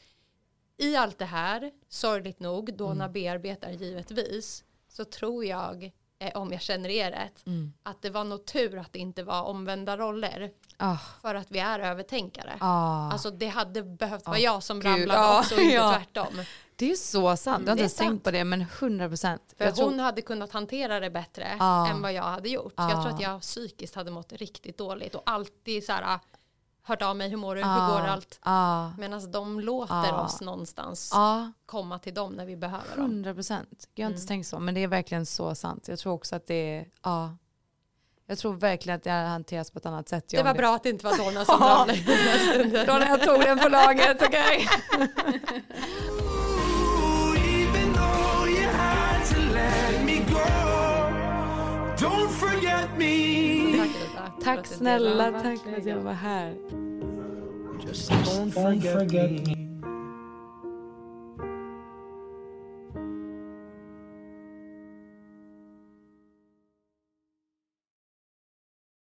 i allt det här, sorgligt nog, Mm. Donna bearbetar givetvis, så tror jag, eh, om jag känner er rätt, Mm. att det var nog tur att det inte var omvända roller. Ah, För att vi är övertänkare. ah. Alltså det hade behövt vara Ah, jag som ramlade ja, också och inte ja. tvärtom. Det är så sant, jag har det inte ens tänkt på det men 100 procent. För hon hade kunnat hantera det bättre Ah. än vad jag hade gjort. Ah. Jag tror att jag psykiskt hade mått riktigt dåligt och alltid så här ah, hört av mig, hur mår du, Ah. hur går allt? Ja, Medan de låter Ah. oss någonstans ja. komma till dem när vi behöver dem. 100 procent. Jag har inte Mm. tänkt så, men det är verkligen så sant. Jag tror också att det är, ja. Jag tror verkligen att det har hanterats på ett annat sätt. Det var bra att det inte var Donna som stunden. Då när jag tog den på laget, okej? Even forget me. Tack Tack snälla, tack för att jag var här. Just don't forget me.